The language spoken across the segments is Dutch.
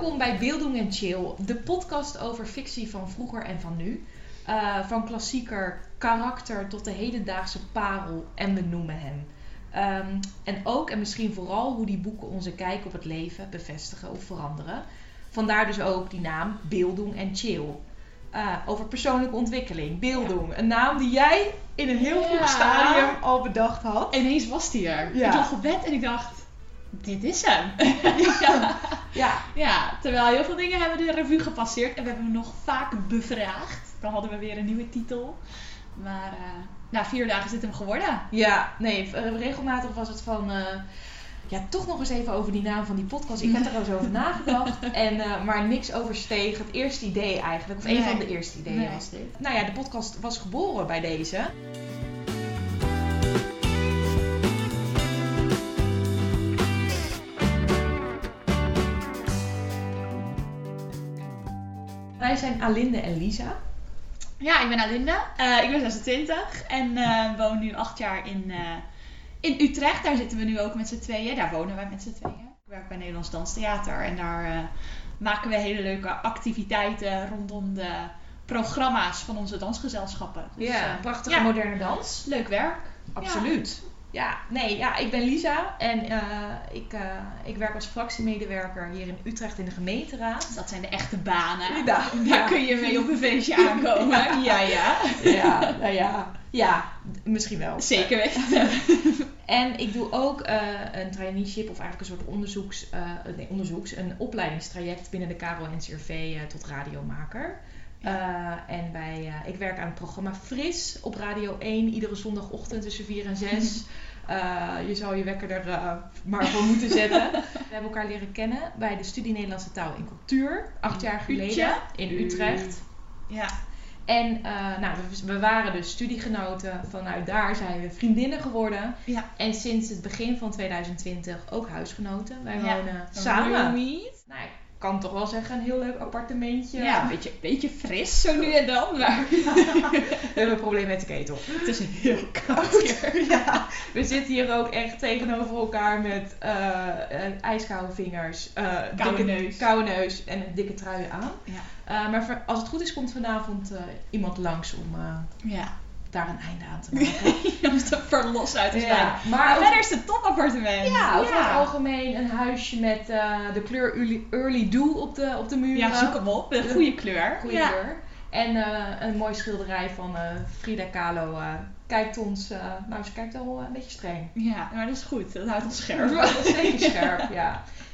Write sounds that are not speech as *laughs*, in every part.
Welkom bij Beelding en Chill, de podcast over fictie van vroeger en van nu. Uh, van klassieker karakter tot de hedendaagse parel en we noemen hem. Um, en ook en misschien vooral hoe die boeken onze kijk op het leven bevestigen of veranderen. Vandaar dus ook die naam Beelding en Chill. Uh, over persoonlijke ontwikkeling, Beelding. Een naam die jij in een heel vroeg stadium al bedacht had. En ineens was die er. Ja. Ik lag op bed en ik dacht, dit is hem. *laughs* ja. ja. ja. Terwijl heel veel dingen hebben de revue gepasseerd en we hebben hem nog vaak bevraagd. Dan hadden we weer een nieuwe titel. Maar uh, na vier dagen is hem geworden. Ja, nee, regelmatig was het van. Uh, ja, toch nog eens even over die naam van die podcast. Ik heb er eens over *laughs* nagedacht. En, uh, maar niks oversteeg het eerste idee eigenlijk. Of een van de eerste ideeën nee. was dit. Nou ja, de podcast was geboren bij deze. Wij zijn Alinde en Lisa. Ja, ik ben Alinde. Uh, ik ben 26 en uh, woon nu acht jaar in, uh, in Utrecht. Daar zitten we nu ook met z'n tweeën. Daar wonen wij met z'n tweeën. Ik werk bij Nederlands Danstheater en daar maken we hele leuke activiteiten rondom de programma's van onze dansgezelschappen. Dus, ja, prachtige moderne dans. Leuk werk. Absoluut. Ja, nee, ja, ik ben Lisa en uh, ik, uh, ik werk als fractiemedewerker hier in Utrecht in de gemeenteraad. Dat zijn de echte banen. Ja, Daar kun je mee op een feestje aankomen. Ja, ja. Ja, nou ja. Ja, misschien wel. Zeker weten. en ik doe ook uh, een traineeship of eigenlijk een soort onderzoeks, nee, onderzoeks, een opleidingstraject binnen de KRO NCRV tot radiomaker. Uh, en bij, uh, ik werk aan het programma Fris op Radio 1 iedere zondagochtend tussen 4 en 6. Uh, *laughs* je zou je wekker er maar voor moeten zetten. *laughs* We hebben elkaar leren kennen bij de studie Nederlandse taal en cultuur, acht jaar geleden in Utrecht. Ja. En nou, we, we, waren dus studiegenoten. Vanuit daar zijn we vriendinnen geworden. Ja. En sinds het begin van 2020 ook huisgenoten. Wij wonen samen. Nou, kan toch wel zeggen, een heel leuk appartementje. Ja, een beetje, beetje fris zo nu en dan. Maar *laughs* we hebben een probleem met de ketel. Het is heel *laughs* koud hier. *laughs* ja, we zitten hier ook echt tegenover elkaar met uh, ijskoude vingers, uh, koude, neus. koude neus en een dikke trui aan. Ja. Uh, maar als het goed is, komt vanavond iemand langs om ja daar een einde aan te *laughs* maken. Om te verlos uit te zijn. Ja, maar verder is het topappartement. Ja, over het algemeen een huisje met uh, de kleur early, early Dew op de, op de muur. Ja, zoek hem op. Een goede kleur. Goede kleur. En uh, een mooi schilderij van uh, Frida Kahlo kijkt ons, nou ze kijkt al een beetje streng. Ja, maar dat is goed. Dat houdt ons scherp. dat is zeker scherp, ja. *laughs*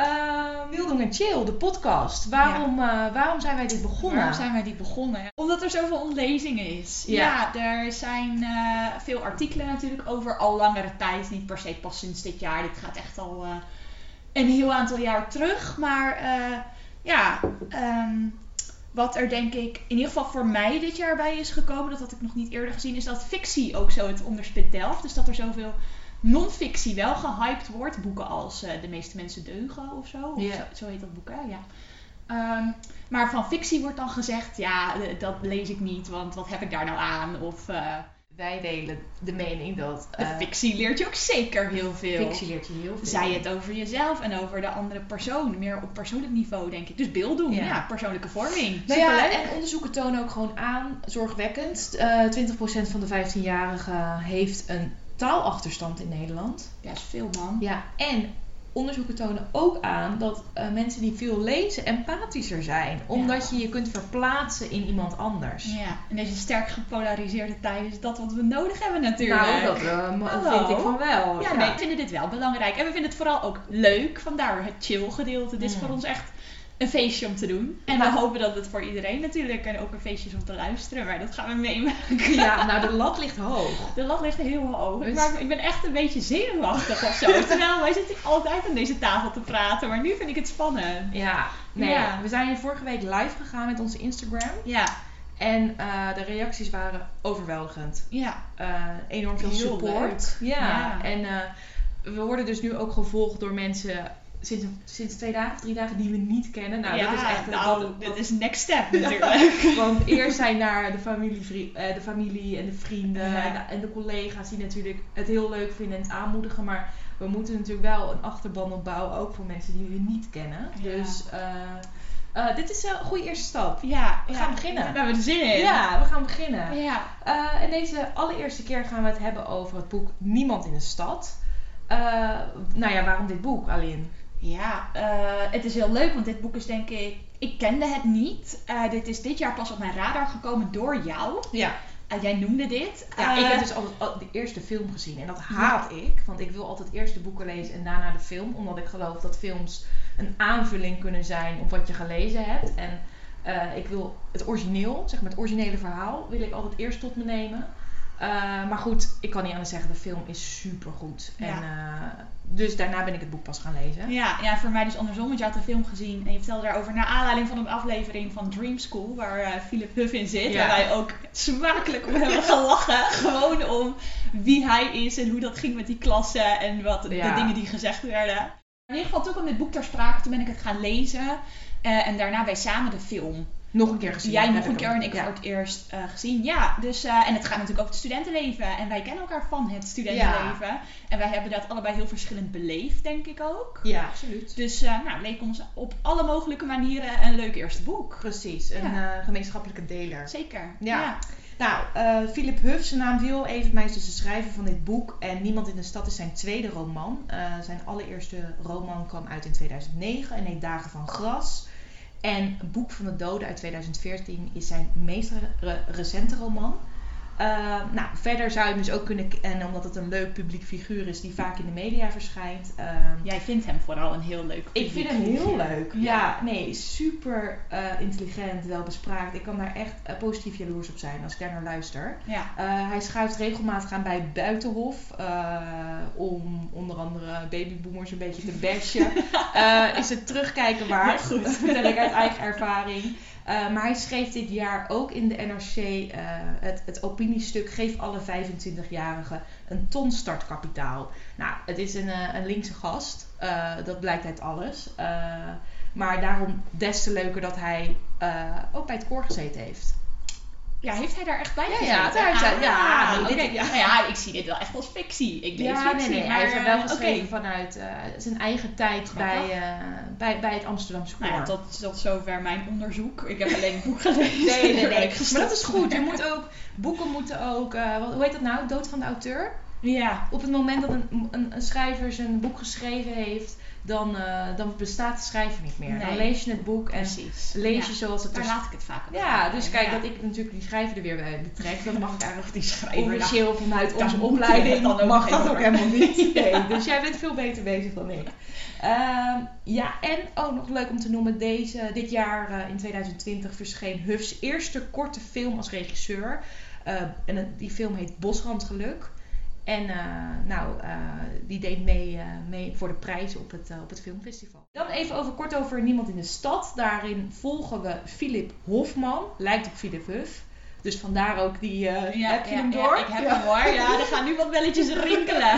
Uh, Wilding en Chill, de podcast. Waarom, ja. uh, waarom zijn wij dit begonnen? Waarom zijn wij dit begonnen? Omdat er zoveel lezingen is. Ja, ja er zijn uh, veel artikelen natuurlijk over al langere tijd. Niet per se pas sinds dit jaar. Dit gaat echt al een heel aantal jaar terug. Maar ja, um, wat er denk ik in ieder geval voor mij dit jaar bij is gekomen, dat had ik nog niet eerder gezien, is dat fictie ook zo het onderspit delft. Dus dat er zoveel non-fictie wel gehyped wordt. Boeken als uh, De meeste mensen deugen of zo. Of zo, zo, heet dat boek, hè? Ja. Um, maar van fictie wordt dan gezegd, ja, dat lees ik niet, want wat heb ik daar nou aan? Of... Uh, wij delen de mening dat. Uh, fictie leert je ook zeker heel veel. Fictie leert je heel veel. Zij het over jezelf en over de andere persoon. Meer op persoonlijk niveau, denk ik. Dus beeld doen, ja, ja persoonlijke vorming. Nou ja, en onderzoeken tonen ook gewoon aan, zorgwekkend. Uh, 20% van de 15-jarigen heeft een taalachterstand in Nederland. Ja, is veel man. Ja, en onderzoeken tonen ook aan dat uh, mensen die veel lezen empathischer zijn. Omdat je je kunt verplaatsen in iemand anders. Ja, in deze sterk gepolariseerde tijd is dat wat we nodig hebben natuurlijk. Nou, dat uh, vind ik van wel. Ja, ja, nee, we vinden dit wel belangrijk. En we vinden het vooral ook leuk. Vandaar het chill gedeelte. Dit is voor ons echt een feestje om te doen. En we hopen dat het voor iedereen natuurlijk en ook een feestje is om te luisteren. Maar dat gaan we meemaken. Ja, nou de lat ligt hoog. De lat ligt heel hoog. Dus... Maar ik ben echt een beetje zenuwachtig of zo. *laughs* Terwijl wij zitten altijd aan deze tafel te praten. Maar nu vind ik het spannend. Ja, nee. Ja. We zijn hier vorige week live gegaan met onze Instagram. Ja. En uh, de reacties waren overweldigend. Ja. Uh, enorm veel support. Ja. ja. En uh, we worden dus nu ook gevolgd door mensen sinds, sinds twee dagen, drie dagen die we niet kennen. Nou, ja, dat is echt nou, dit is next step natuurlijk. *laughs* Want eerst zijn naar de familie, uh, de familie en de vrienden ja. en, de, en, de, collega's die natuurlijk het heel leuk vinden en het aanmoedigen. Maar we moeten natuurlijk wel een achterban opbouwen, ook voor mensen die we niet kennen. Dus eh, eh, dit is een goede eerste stap. Ja, We gaan beginnen. We hebben er zin in. Ja, we gaan beginnen. Ja. Eh, en deze allereerste keer gaan we het hebben over het boek Niemand in de Stad. Eh, nou ja, waarom dit boek, Aline? Ja, eh, het is heel leuk, want dit boek is denk ik... Ik kende het niet. Eh, dit is dit jaar pas op mijn radar gekomen door jou. Ja. Eh, jij noemde dit. Ja, ik heb dus altijd al de eerste film gezien en dat haat ik. Want ik wil altijd eerst de boeken lezen en daarna de film. Omdat ik geloof dat films een aanvulling kunnen zijn op wat je gelezen hebt. En ik wil het origineel, zeg maar het originele verhaal, wil ik altijd eerst tot me nemen. Eh, maar goed, ik kan niet anders zeggen, de film is super goed. Ja. En, eh, dus daarna ben ik het boek pas gaan lezen. Ja, ja, voor mij dus andersom, want je had de film gezien en je vertelde daarover naar aanleiding van een aflevering van Dream School, waar eh, Philip Huff in zit. Ja. Waar wij ook smakelijk om hebben gelachen. *laughs* Gewoon om wie hij is en hoe dat ging met die klasse en wat Ja. de dingen die gezegd werden. In ieder geval, toen kwam dit boek ter sprake, toen ben ik het gaan lezen. en daarna wij samen de film. Nog een keer gezien. Jij nog een keer en ik Ja. voor het eerst eh, gezien. Ja, dus, eh, en het gaat natuurlijk over het studentenleven. En wij kennen elkaar van het studentenleven. En wij hebben dat allebei heel verschillend beleefd, denk ik ook. Ja, absoluut. Dus uh, nou, leek ons op alle mogelijke manieren een leuk eerste boek. Precies, een Ja. eh, gemeenschappelijke deler. Zeker. Ja. Nou, eh, Philip Huff, zijn naam viel even mij is dus de schrijver van dit boek. En Niemand in de Stad is zijn tweede roman. Eh, zijn allereerste roman kwam uit in 2009 en heet Dagen van Gras. En Boek van de Doden uit 2014 is zijn meest re- recente roman. Eh, nou, verder zou je hem dus ook kunnen kennen, omdat het een leuk publiek figuur is die vaak in de media verschijnt. Eh, Jij vindt hem vooral een heel leuk ik vind hem publiek heel leuk. Ja, nee, super eh, intelligent, welbespraakt. Ik kan daar echt eh, positief jaloers op zijn als ik daar naar luister. Ja. Eh, hij schuift regelmatig aan bij Buitenhof. eh, om onder andere babyboomers een beetje te bashen. *laughs* Is het terugkijken waard. Heel goed. Vertel ik uit eigen ervaring. Eh, maar hij schreef dit jaar ook in de NRC eh, het, het opiniestuk Geef alle 25-jarigen een ton startkapitaal. Nou, het is een, eh, een linkse gast. Dat blijkt uit alles. Maar daarom des te leuker dat hij ook bij het koor gezeten heeft. Ja, heeft hij daar echt bij Ja, gezeten? ja, hij- Ah, ja, nee, oké. dit- ja. Nou ja, ik zie dit wel echt als fictie. Ik lees Ja, nee, fictie, nee. maar Hij heeft er wel eh, geschreven oké. vanuit eh, zijn eigen tijd bij, eh, bij, bij het Amsterdamse koor. Nou ja, tot, tot zover mijn onderzoek. Ik heb alleen het boek gelezen. Nee, nee, nee. *laughs* Maar dat is goed. Je moet ook, boeken moeten ook, wat, hoe heet dat nou? Dood van de auteur. Ja. Op het moment dat een, een, een schrijver zijn boek geschreven heeft, dan, eh, dan bestaat de schrijver niet meer. Dan lees je het boek en Precies. lees Ja. je zoals het Daar er laat ik het vaak op. Ja, dus kijk, Ja. dat ik natuurlijk die schrijver er weer bij betrek, dat mag ik eigenlijk Die schrijver. officieel vanuit daar onze opleiding *laughs* dan ook mag dat ook helemaal niet. *laughs* Nee, dus jij bent veel beter bezig dan ik. Ehm, ja, en ook nog leuk om te noemen, deze, dit jaar eh, in 2020 verscheen Huffs eerste korte film als regisseur. Eh, en die film heet Bosrandgeluk. En eh, nou, eh, die deed mee, eh, mee voor de prijs op het, op het filmfestival. Dan even over, kort over Niemand in de Stad. Daarin volgen we Philip Hofman. Lijkt op Philip Huff. Dus vandaar ook die... eh, heb je hem door? ik heb hem hoor. Ja, er gaan nu wat belletjes rinkelen.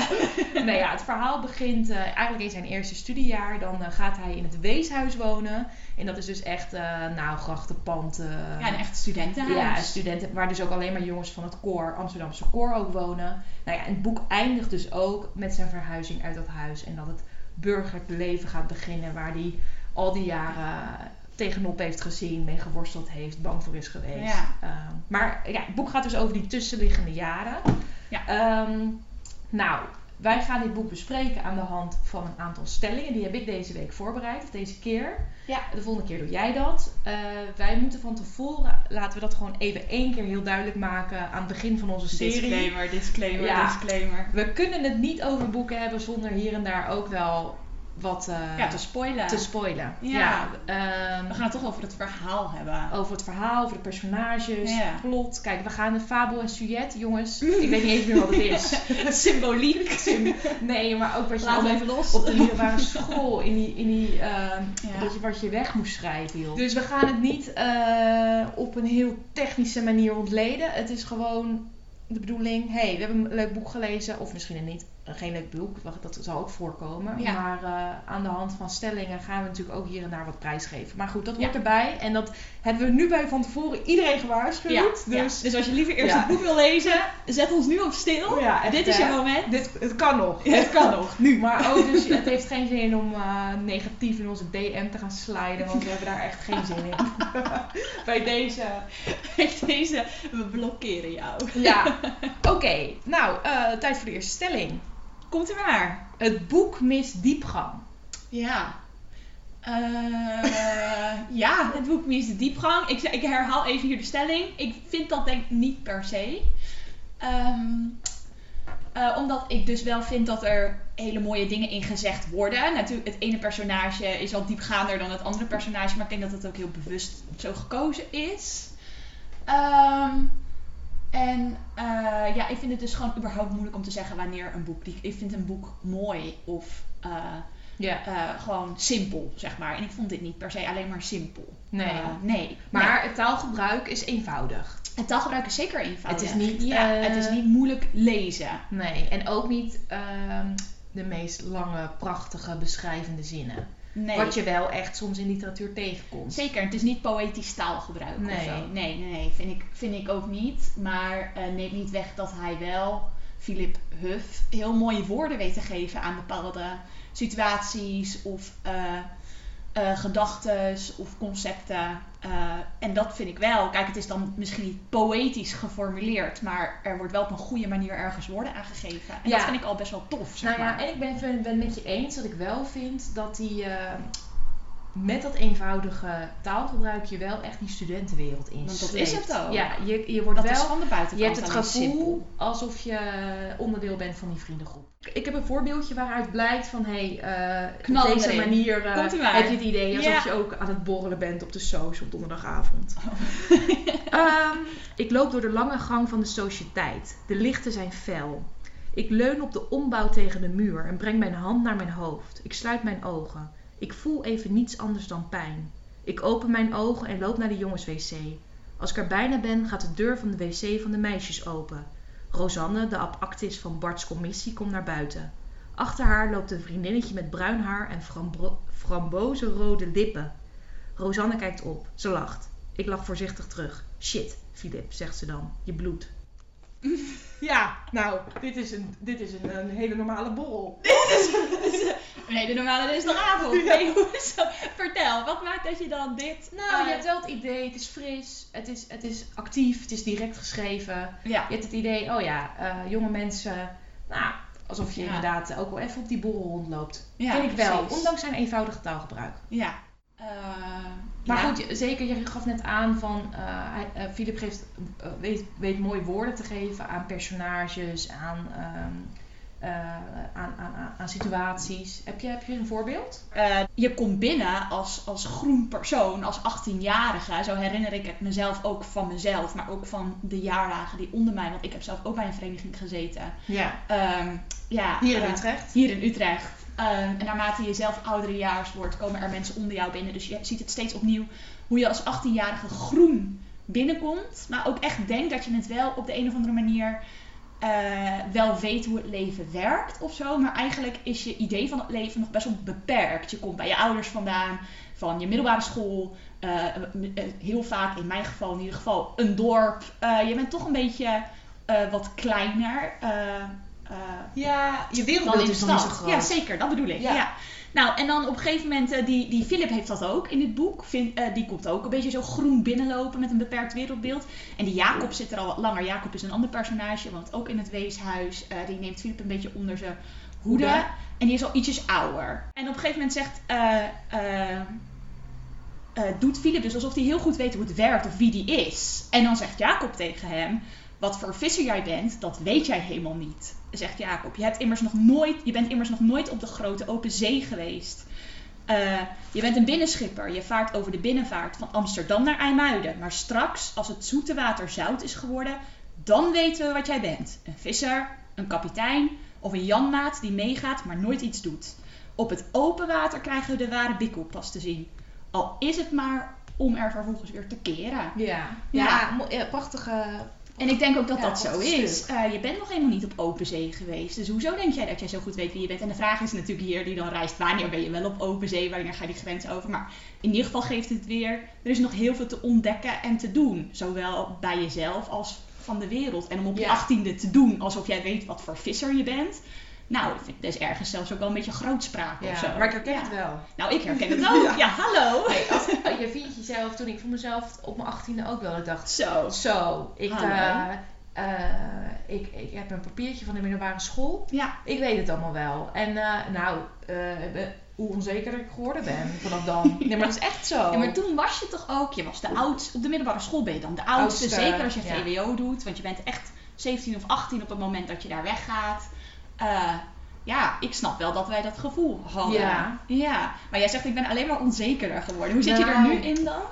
*laughs* nou ja, het verhaal begint eh, eigenlijk in zijn eerste studiejaar. Dan eh, gaat hij in het weeshuis wonen. En dat is dus echt, nou, grachtenpand. Ja, een echt studentenhuis. ja, studenten, waar dus ook alleen maar jongens van het koor, Amsterdamse koor ook wonen. Nou ja, en het boek eindigt dus ook met zijn verhuizing uit dat huis. En dat het burgerlijk leven gaat beginnen waar hij al die jaren tegenop heeft gezien, mee geworsteld heeft, bang voor is geweest. Ja. Ehm, maar ja, het boek gaat dus over die tussenliggende jaren. Ja. Ehm, nou, wij gaan dit boek bespreken aan de hand van een aantal stellingen. Die heb ik deze week voorbereid, of deze keer. Ja. De volgende keer doe jij dat. Eh, wij moeten van tevoren, laten we dat gewoon even één keer heel duidelijk maken aan het begin van onze serie. Disclaimer, disclaimer, Ja. disclaimer. We kunnen het niet over boeken hebben zonder hier en daar ook wel wat eh, Ja, te spoilen. te spoilen. Ja. ehm, We gaan het toch over het verhaal hebben. over het verhaal, over de personages, Ja. plot. Kijk, we gaan de fabel en sujet, jongens. Ik weet niet eens meer wat het *laughs* is. Symboliek. Nee, maar ook wat je Laat even los. op de middelbare school in die, in die Ja. dat je wat je weg moest schrijven. Joh. Dus we gaan het niet eh, op een heel technische manier ontleden. Het is gewoon de bedoeling, hey, we hebben een leuk boek gelezen, of misschien niet. Geen leuk boek, dat zal ook voorkomen. Ja. Maar eh, aan de hand van stellingen gaan we natuurlijk ook hier en daar wat prijsgeven. Maar goed, dat hoort Ja. erbij. En dat hebben we nu bij van tevoren iedereen gewaarschuwd. Ja, dus dus, dus als je liever eerst het boek wil lezen, zet ons nu op stil. Echt, Dit is je moment. dit, het kan nog. Het kan nog, nu. Maar ook, dus het heeft geen zin om eh, negatief in onze DM te gaan sliden, want we hebben daar echt geen zin in. *laughs* bij deze. Bij deze, we blokkeren jou. Ja, *laughs* oké. Nou, eh, tijd voor de eerste stelling. Komt er maar. Het boek mist diepgang. Ja. *laughs* Eh, ja, het boek mist diepgang. Ik, ik herhaal even hier de stelling. Ik vind dat denk ik niet per se. Ehm, eh, omdat ik dus wel vind dat er hele mooie dingen in gezegd worden. Natuurlijk, het ene personage is al diepgaander dan het andere personage. Maar ik denk dat het ook heel bewust zo gekozen is. Ehm, en eh, ja, ik vind het dus gewoon überhaupt moeilijk om te zeggen wanneer een boek... Ik vind een boek mooi of... eh, eh, gewoon simpel, zeg maar. En ik vond dit niet per se alleen maar simpel. Nee. Nee. Maar het taalgebruik is eenvoudig. Het taalgebruik is zeker eenvoudig. Het is niet, Ja, het is niet moeilijk lezen. Nee, en ook niet ehm, de meest lange, prachtige, beschrijvende zinnen. Nee. Wat je wel echt soms in literatuur tegenkomt. Zeker, het is niet poëtisch taalgebruik of Nee. zo. Nee, nee, nee, vind ik, vind ik ook niet. Maar eh neemt niet weg dat hij wel, Philip Huff, heel mooie woorden weet te geven aan bepaalde situaties of eh eh, gedachten of concepten. Eh, en dat vind ik wel. Kijk, het is dan misschien niet poëtisch geformuleerd, maar er wordt wel op een goede manier ergens woorden aangegeven. En Ja. dat vind ik al best wel tof, zeg Nou ja, maar. en ik ben het ben het met je eens dat ik wel vind dat die eh, met dat eenvoudige taalgebruik je wel echt die studentenwereld in Want dat is het ook. Ja, je, je wordt dat wel... is van de buitenkant Je hebt het gevoel alsof je onderdeel bent van die vriendengroep. Ik heb een voorbeeldje waaruit blijkt van hé, hey, eh, op deze manier eh, heb je het idee alsof Ja. je ook aan het borrelen bent op de soos op donderdagavond. *laughs* Ehm, ik loop door de lange gang van de sociëteit. De lichten zijn fel. Ik leun op de ombouw tegen de muur en breng mijn hand naar mijn hoofd. Ik sluit mijn ogen. Ik voel even niets anders dan pijn. Ik open mijn ogen en loop naar de jongenswc. Als ik er bijna ben, gaat de deur van de wc van de meisjes open. Rosanne, de abactis van Bart's commissie, komt naar buiten. Achter haar loopt een vriendinnetje met bruin haar en frambozenrode lippen. Rosanne kijkt op. Ze lacht. Ik lach voorzichtig terug. Shit, Filip, zegt ze dan. Je bloedt. *laughs* Ja, nou, dit is een, dit is een, een hele normale borrel. *laughs* Nee, de normale dinsdagavond. Ja. Nee, hoezo? Vertel, wat maakt dat je dan dit... Nou, eh, je hebt wel het idee, het is fris, het is, het is actief, het is direct geschreven. Ja. Je hebt het idee, oh ja, eh, jonge mensen, nou, alsof je Ja. inderdaad ook wel even op die borrel rondloopt. Ja, Vind ik wel, precies. ondanks zijn eenvoudige taalgebruik. Ja. Maar ja. goed, zeker, je gaf net aan van, eh, Philip geeft, eh, weet, weet mooi woorden te geven aan personages, aan, ehm, eh, aan, aan, aan, aan situaties. Heb je, heb je een voorbeeld? Je komt binnen als, als groen persoon, als 18-jarige. Zo herinner ik het mezelf ook van mezelf, maar ook van de jaardagen die onder mij. Want ik heb zelf ook bij een vereniging gezeten. Ja. Ehm, ja, Hier in Utrecht? Hier in Utrecht. Ehm, en naarmate je zelf ouderejaars wordt, komen er mensen onder jou binnen. Dus je ziet het steeds opnieuw hoe je als 18-jarige groen binnenkomt. Maar ook echt denkt dat je het wel op de een of andere manier eh, wel weet hoe het leven werkt of zo. Maar eigenlijk is je idee van het leven nog best wel beperkt. Je komt bij je ouders vandaan, van je middelbare school. eh, eh, heel vaak, in mijn geval in ieder geval, een dorp. Je bent toch een beetje wat kleiner. Eh, Ja, je wereldbeeld is nog niet zo groot. Ja, zeker, dat bedoel ik. Ja. Ja. Nou, en dan op een gegeven moment, eh, die, die Philip heeft dat ook in dit boek. Vind, eh, die komt ook een beetje zo groen binnenlopen met een beperkt wereldbeeld. En die Jacob zit er al wat langer. Jacob is een ander personage, want ook in het weeshuis. die neemt Philip een beetje onder zijn hoede. Hoede. En die is al ietsjes ouder. En op een gegeven moment zegt... doet Philip dus alsof hij heel goed weet hoe het werkt of wie die is. En dan zegt Jacob tegen hem: Wat voor visser jij bent, dat weet jij helemaal niet. Zegt Jacob: Je, hebt immers nog nooit, je bent immers nog nooit op de grote open zee geweest. Eh, je bent een binnenschipper. Je vaart over de binnenvaart van Amsterdam naar IJmuiden. Maar straks, als het zoete water zout is geworden, dan weten we wat jij bent: een visser, een kapitein of een janmaat die meegaat, maar nooit iets doet. Op het open water krijgen we de ware bikkel pas te zien. Al is het maar om er vervolgens weer te keren. Ja, Ja. prachtige, En ik denk ook dat Ja, dat zo is. Eh, je bent nog helemaal niet op open zee geweest. Dus hoezo denk jij dat jij zo goed weet wie je bent? En de vraag is natuurlijk hier die dan reist. Wanneer ben je wel op open zee? Wanneer ga je die grens over? Maar in ieder geval geeft het weer... Er is nog heel veel te ontdekken en te doen. Zowel bij jezelf als van de wereld. En om op je Ja. achttiende te doen alsof jij weet wat voor visser je bent. Nou, dat is ergens zelfs ook wel een beetje grootspraak of zo. Maar ik herken Ja. het wel. Nou, ik herken het *laughs* ook. Ja. Ja, hallo. Hey, als, je vindt jezelf, toen ik voor mezelf op mijn achttiende ook wel, ik dacht, Zo. zo, ik, eh, eh, ik, ik heb een papiertje van de middelbare school. Ja, Ik weet het allemaal wel. En eh, nou, hoe onzeker ik geworden ben vanaf dan. *laughs* Nee, maar dat is echt zo. Ja, maar toen was je toch ook, je was de oudste, op de middelbare school ben je dan de oudste, Oudste, zeker als je. VWO doet, want je bent echt 17 of 18 op het moment dat je daar weggaat. Eh, ja, ik snap wel dat wij dat gevoel hadden. Ja. ja. Maar jij zegt, ik ben alleen maar onzekerder geworden. Hoe zit je er Nou. nu in dan?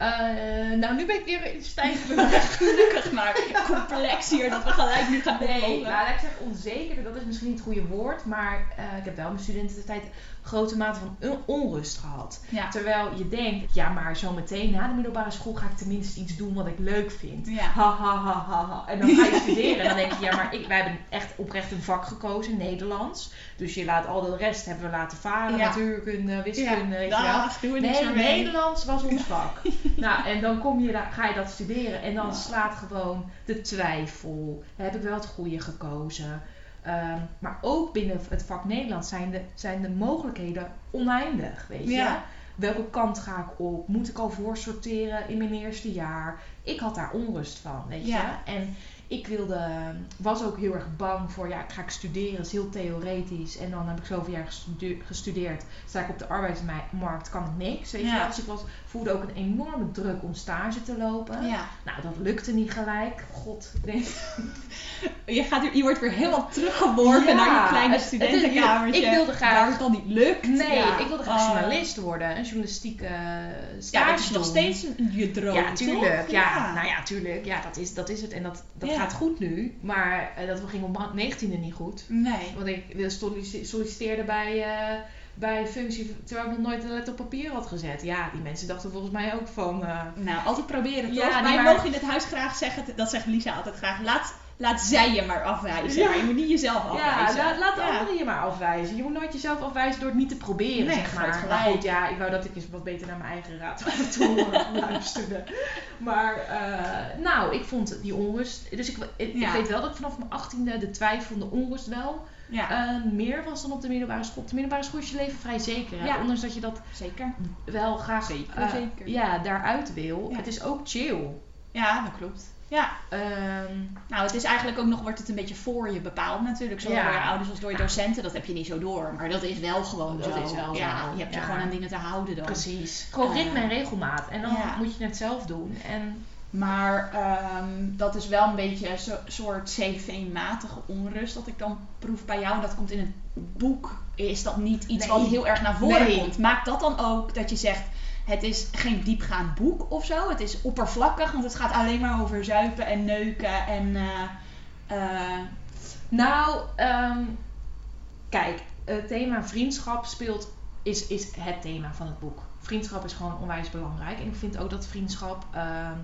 Eh, nou, nu ben ik weer in stijgende *laughs* Gelukkig maar. Complex hier dat we gelijk nu gaan Nee, nou, ik zeggen onzeker, dat is misschien niet het goede woord, maar eh, ik heb wel mijn studententijd grote mate van on- onrust gehad. Ja. Terwijl je denkt, ja, maar zo meteen na de middelbare school ga ik tenminste iets doen wat ik leuk vind. Ja. Ha, ha, ha, ha, ha. En dan ga je studeren en dan denk je, ja, maar ik, wij hebben echt oprecht een vak gekozen, Nederlands. Dus je laat al de rest hebben we laten varen, Ja. natuurkunde, wiskunde, je wel. dag, doe Nee. Nederlands was ons vak. *laughs* nou, en dan kom je daar, ga je dat studeren en dan Ja. slaat gewoon de twijfel. Heb ik wel het goede gekozen? Ehm, maar ook binnen het vak Nederlands zijn de, zijn de mogelijkheden oneindig, weet je. Ja. Welke kant ga ik op? Moet ik al voorsorteren in mijn eerste jaar? Ik had daar onrust van, weet Ja. je. En ik wilde, was ook heel erg bang voor, ja, ga ik studeren? Dat is heel theoretisch. En dan heb ik zoveel jaar gestude- gestudeerd. Sta ik op de arbeidsmarkt, kan ik niks, weet je Ja. Dus ik was, voelde ook een enorme druk om stage te lopen. Ja. Nou, dat lukte niet gelijk. God, denk, *laughs* Je, gaat, je wordt weer helemaal teruggeworpen Ja, naar je kleine studentenkamertje. ik wilde graag- Waar het dan niet lukt. nee, Ja. ik wilde graag Oh. journalist worden. Een journalistieke eh, stage Ja, dat is nog steeds je droom, Ja, tuurlijk. Ja, nou ja, tuurlijk. Ja, dat is, dat is het. En dat, dat. Gaat goed nu. Maar eh, dat ging op mijn 19e niet goed. Nee. Want ik wil sollici- solliciteerde bij, eh, bij functie, terwijl ik nog nooit een letter op papier had gezet. Ja, die mensen dachten volgens mij ook van... eh, Nou, altijd proberen, Ja, toch? nee, Wij maar- mogen in het huis graag zeggen, dat zegt Lisa altijd graag, laat, laat zij je maar afwijzen. Ja. Maar je moet niet jezelf ja, afwijzen. laat, laat de Ja. anderen je maar afwijzen. Je moet nooit jezelf afwijzen door het niet te proberen, Nee, zeg maar. Maar goed, ja, ik wou dat ik eens wat beter naar mijn eigen raad toe *laughs* luisterde. Maar, eh, nou, ik vond die onrust... Dus ik, ik, Ja. ik weet wel dat ik vanaf mijn achttiende de twijfel en de onrust wel Ja, eh, meer was dan op de middelbare school. Op de middelbare school is je leven vrij zeker. Hè? Ja. Ondanks dat je dat zeker. wel graag Zeker, eh, zeker. Ja, daaruit wil. Ja. Het is ook chill. Ja, dat klopt. Ja, Ehm, nou het is eigenlijk ook nog, wordt het een beetje voor je bepaald natuurlijk. Zowel door je ouders als door je docenten. Dat heb je niet zo door. Maar dat is wel gewoon Dat zo. is wel ja, zo. Je hebt je gewoon aan dingen te houden dan. precies. Gewoon ritme en regelmaat. En dan moet je het zelf doen. En Maar ehm, dat is wel een beetje een zo- soort CV-matige onrust dat ik dan proef bij jou. En dat komt in het boek. Is dat niet iets Nee. wat heel erg naar voren Nee. komt? Maakt dat dan ook dat je zegt... Het is geen diepgaand boek of zo. Het is oppervlakkig, want het gaat alleen maar over zuipen en neuken en... eh, eh, Nou, ehm, kijk, het thema vriendschap speelt, is, is het thema van het boek. Vriendschap is gewoon onwijs belangrijk. En ik vind ook dat vriendschap, ehm,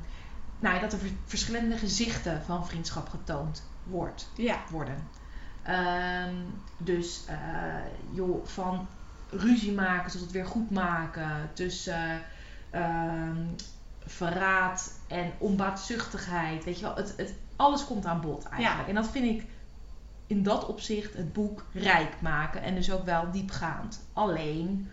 nou dat er vers- verschillende gezichten van vriendschap getoond wordt, ja. worden. Ehm, dus, eh, joh, van ruzie maken tot het weer goed maken. Tussen ehm, verraad en onbaatzuchtigheid. Weet je wel, het, het, alles komt aan bod eigenlijk. En dat vind ik in dat opzicht het boek rijk maken. En dus ook wel diepgaand. Alleen,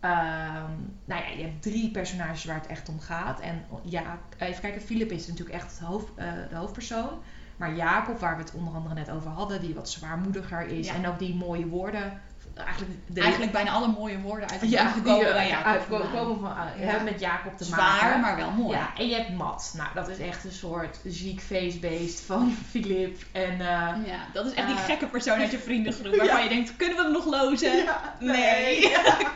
ehm, nou ja, je hebt drie personages waar het echt om gaat. En ja, even kijken, Philip is natuurlijk echt het hoofd, eh, de hoofdpersoon. Maar Jacob, waar we het onder andere net over hadden, die wat zwaarmoediger is. Ja. En ook die mooie woorden. Eigenlijk, de, Eigenlijk bijna alle mooie woorden uit ja, die komen eh, bij Jacob uit- vandaan. komen van, eh, Ja. hebben met Jacob te Zwaar, maken. maar wel mooi. Ja, en je hebt Matt. Nou, dat is echt een soort ziek feestbeest van *laughs* Philip. En eh, Ja, dat is echt die Eh, gekke persoon uit je vriendengroep *laughs* waarvan Ja. je denkt, kunnen we hem nog lozen? Ja, nee.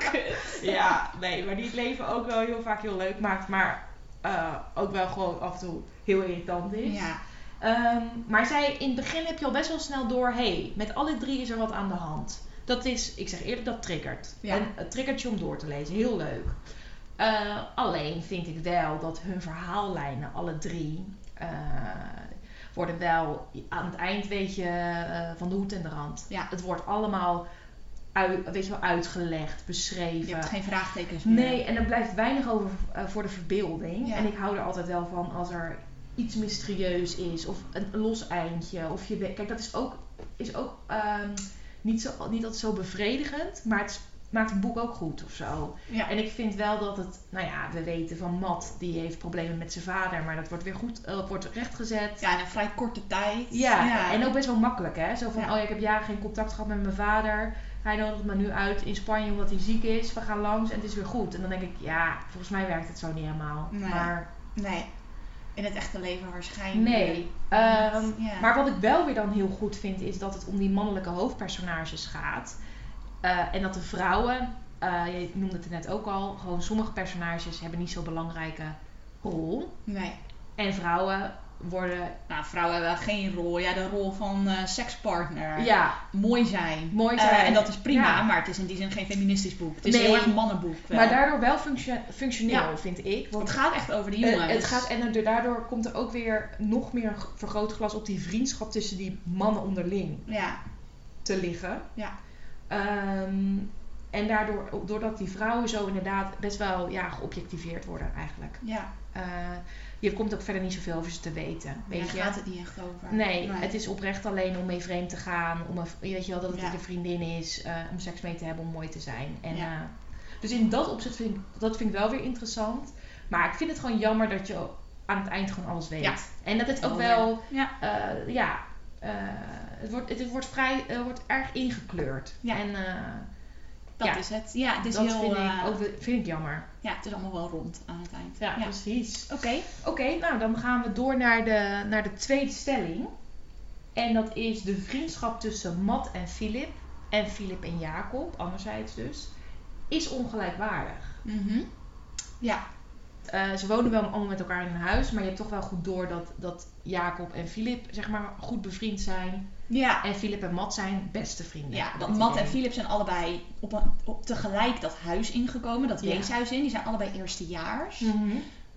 *laughs* ja, nee, maar die het leven ook wel heel vaak heel leuk maakt. Maar eh, ook wel gewoon af en toe heel irritant is. Ja. Ehm, maar zij, in het begin heb je al best wel snel door, hé, hey, met alle drie is er wat aan de hand. Dat is, ik zeg eerlijk, dat triggert. Ja. En het triggertje om door te lezen, heel leuk. Eh, alleen vind ik wel dat hun verhaallijnen, alle drie, eh, worden wel aan het eind, weet je, eh, van de hoed en de rand. Ja. Het wordt allemaal uit, weet je wel, uitgelegd, beschreven. Je hebt geen vraagtekens meer. Nee, en er blijft weinig over voor de verbeelding. Ja. En ik hou er altijd wel van als er iets mysterieus is of een los eindje. Of je kijk, dat is ook, is ook ehm, niet, zo, niet altijd zo bevredigend, maar het maakt een boek ook goed of zo. Ja. En ik vind wel dat het, nou ja, we weten van Matt, die heeft problemen met zijn vader, maar dat wordt weer goed, eh, wordt rechtgezet. ja, in een vrij korte tijd. Ja, en ook best wel makkelijk, hè? Zo van, Ja. oh ja, ik heb jaren geen contact gehad met mijn vader. Hij nodigt me nu uit in Spanje omdat hij ziek is. We gaan langs en het is weer goed. En dan denk ik, ja, volgens mij werkt het zo niet helemaal. Nee. Maar Nee. In het echte leven waarschijnlijk. nee. Ehm, Ja. Maar wat ik wel weer dan heel goed vind, is dat het om die mannelijke hoofdpersonages gaat. Eh, en dat de vrouwen, eh, je noemde het net ook al, gewoon sommige personages hebben niet zo'n belangrijke rol. Nee. En vrouwen worden, Nou, vrouwen hebben geen rol. Ja, de rol van eh, sekspartner. ja, Mooi zijn. Mooi Eh, zijn. en dat is prima, Ja. maar het is in die zin geen feministisch boek. Het is Nee. heel erg een mannenboek. Wel. maar daardoor wel functio- functioneel, Ja. vind ik. Want het gaat echt over de Eh, jongens. het gaat, en daardoor komt er ook weer nog meer vergrootglas op die vriendschap tussen die mannen onderling Ja, te liggen. Ja. Ehm, en daardoor, doordat die vrouwen zo inderdaad best wel ja, geobjectiveerd worden eigenlijk. ja. Je komt ook verder niet zoveel over ze te weten. Weet Daar je? gaat het niet echt over. Nee, het is oprecht alleen om mee vreemd te gaan. Om een, weet je wel, dat het Ja. een vriendin is. eh, om seks mee te hebben, om mooi te zijn. En, Ja. eh, dus in dat opzicht vind ik, dat vind ik wel weer interessant. Maar ik vind het gewoon jammer dat je aan het eind gewoon alles weet. Ja. En dat het ook Helder. wel, Ja. eh, ja, het, wordt, het, wordt vrij, wordt erg ingekleurd. Ja. En Dat Ja. is het. Ja, het is dat heel... vind, eh, ik ook, wel- vind ik jammer. Ja, het is allemaal wel rond aan het eind. Ja, precies. Oké. Oké, nou dan gaan we door naar de, naar de tweede stelling. En dat is de vriendschap tussen Matt en Philip. En Philip en Jacob, anderzijds dus. Is ongelijkwaardig. Mhm. Ja. Eh, ze wonen wel allemaal met elkaar in een huis. Maar je hebt toch wel goed door dat, dat Jacob en Philip zeg maar goed bevriend zijn. Ja. En Philip en Matt zijn beste vrienden. Ja, het Matt en Philip zijn allebei op, een, op tegelijk dat huis ingekomen, dat Ja. weeshuis in. Die zijn allebei eerstejaars. Mhm.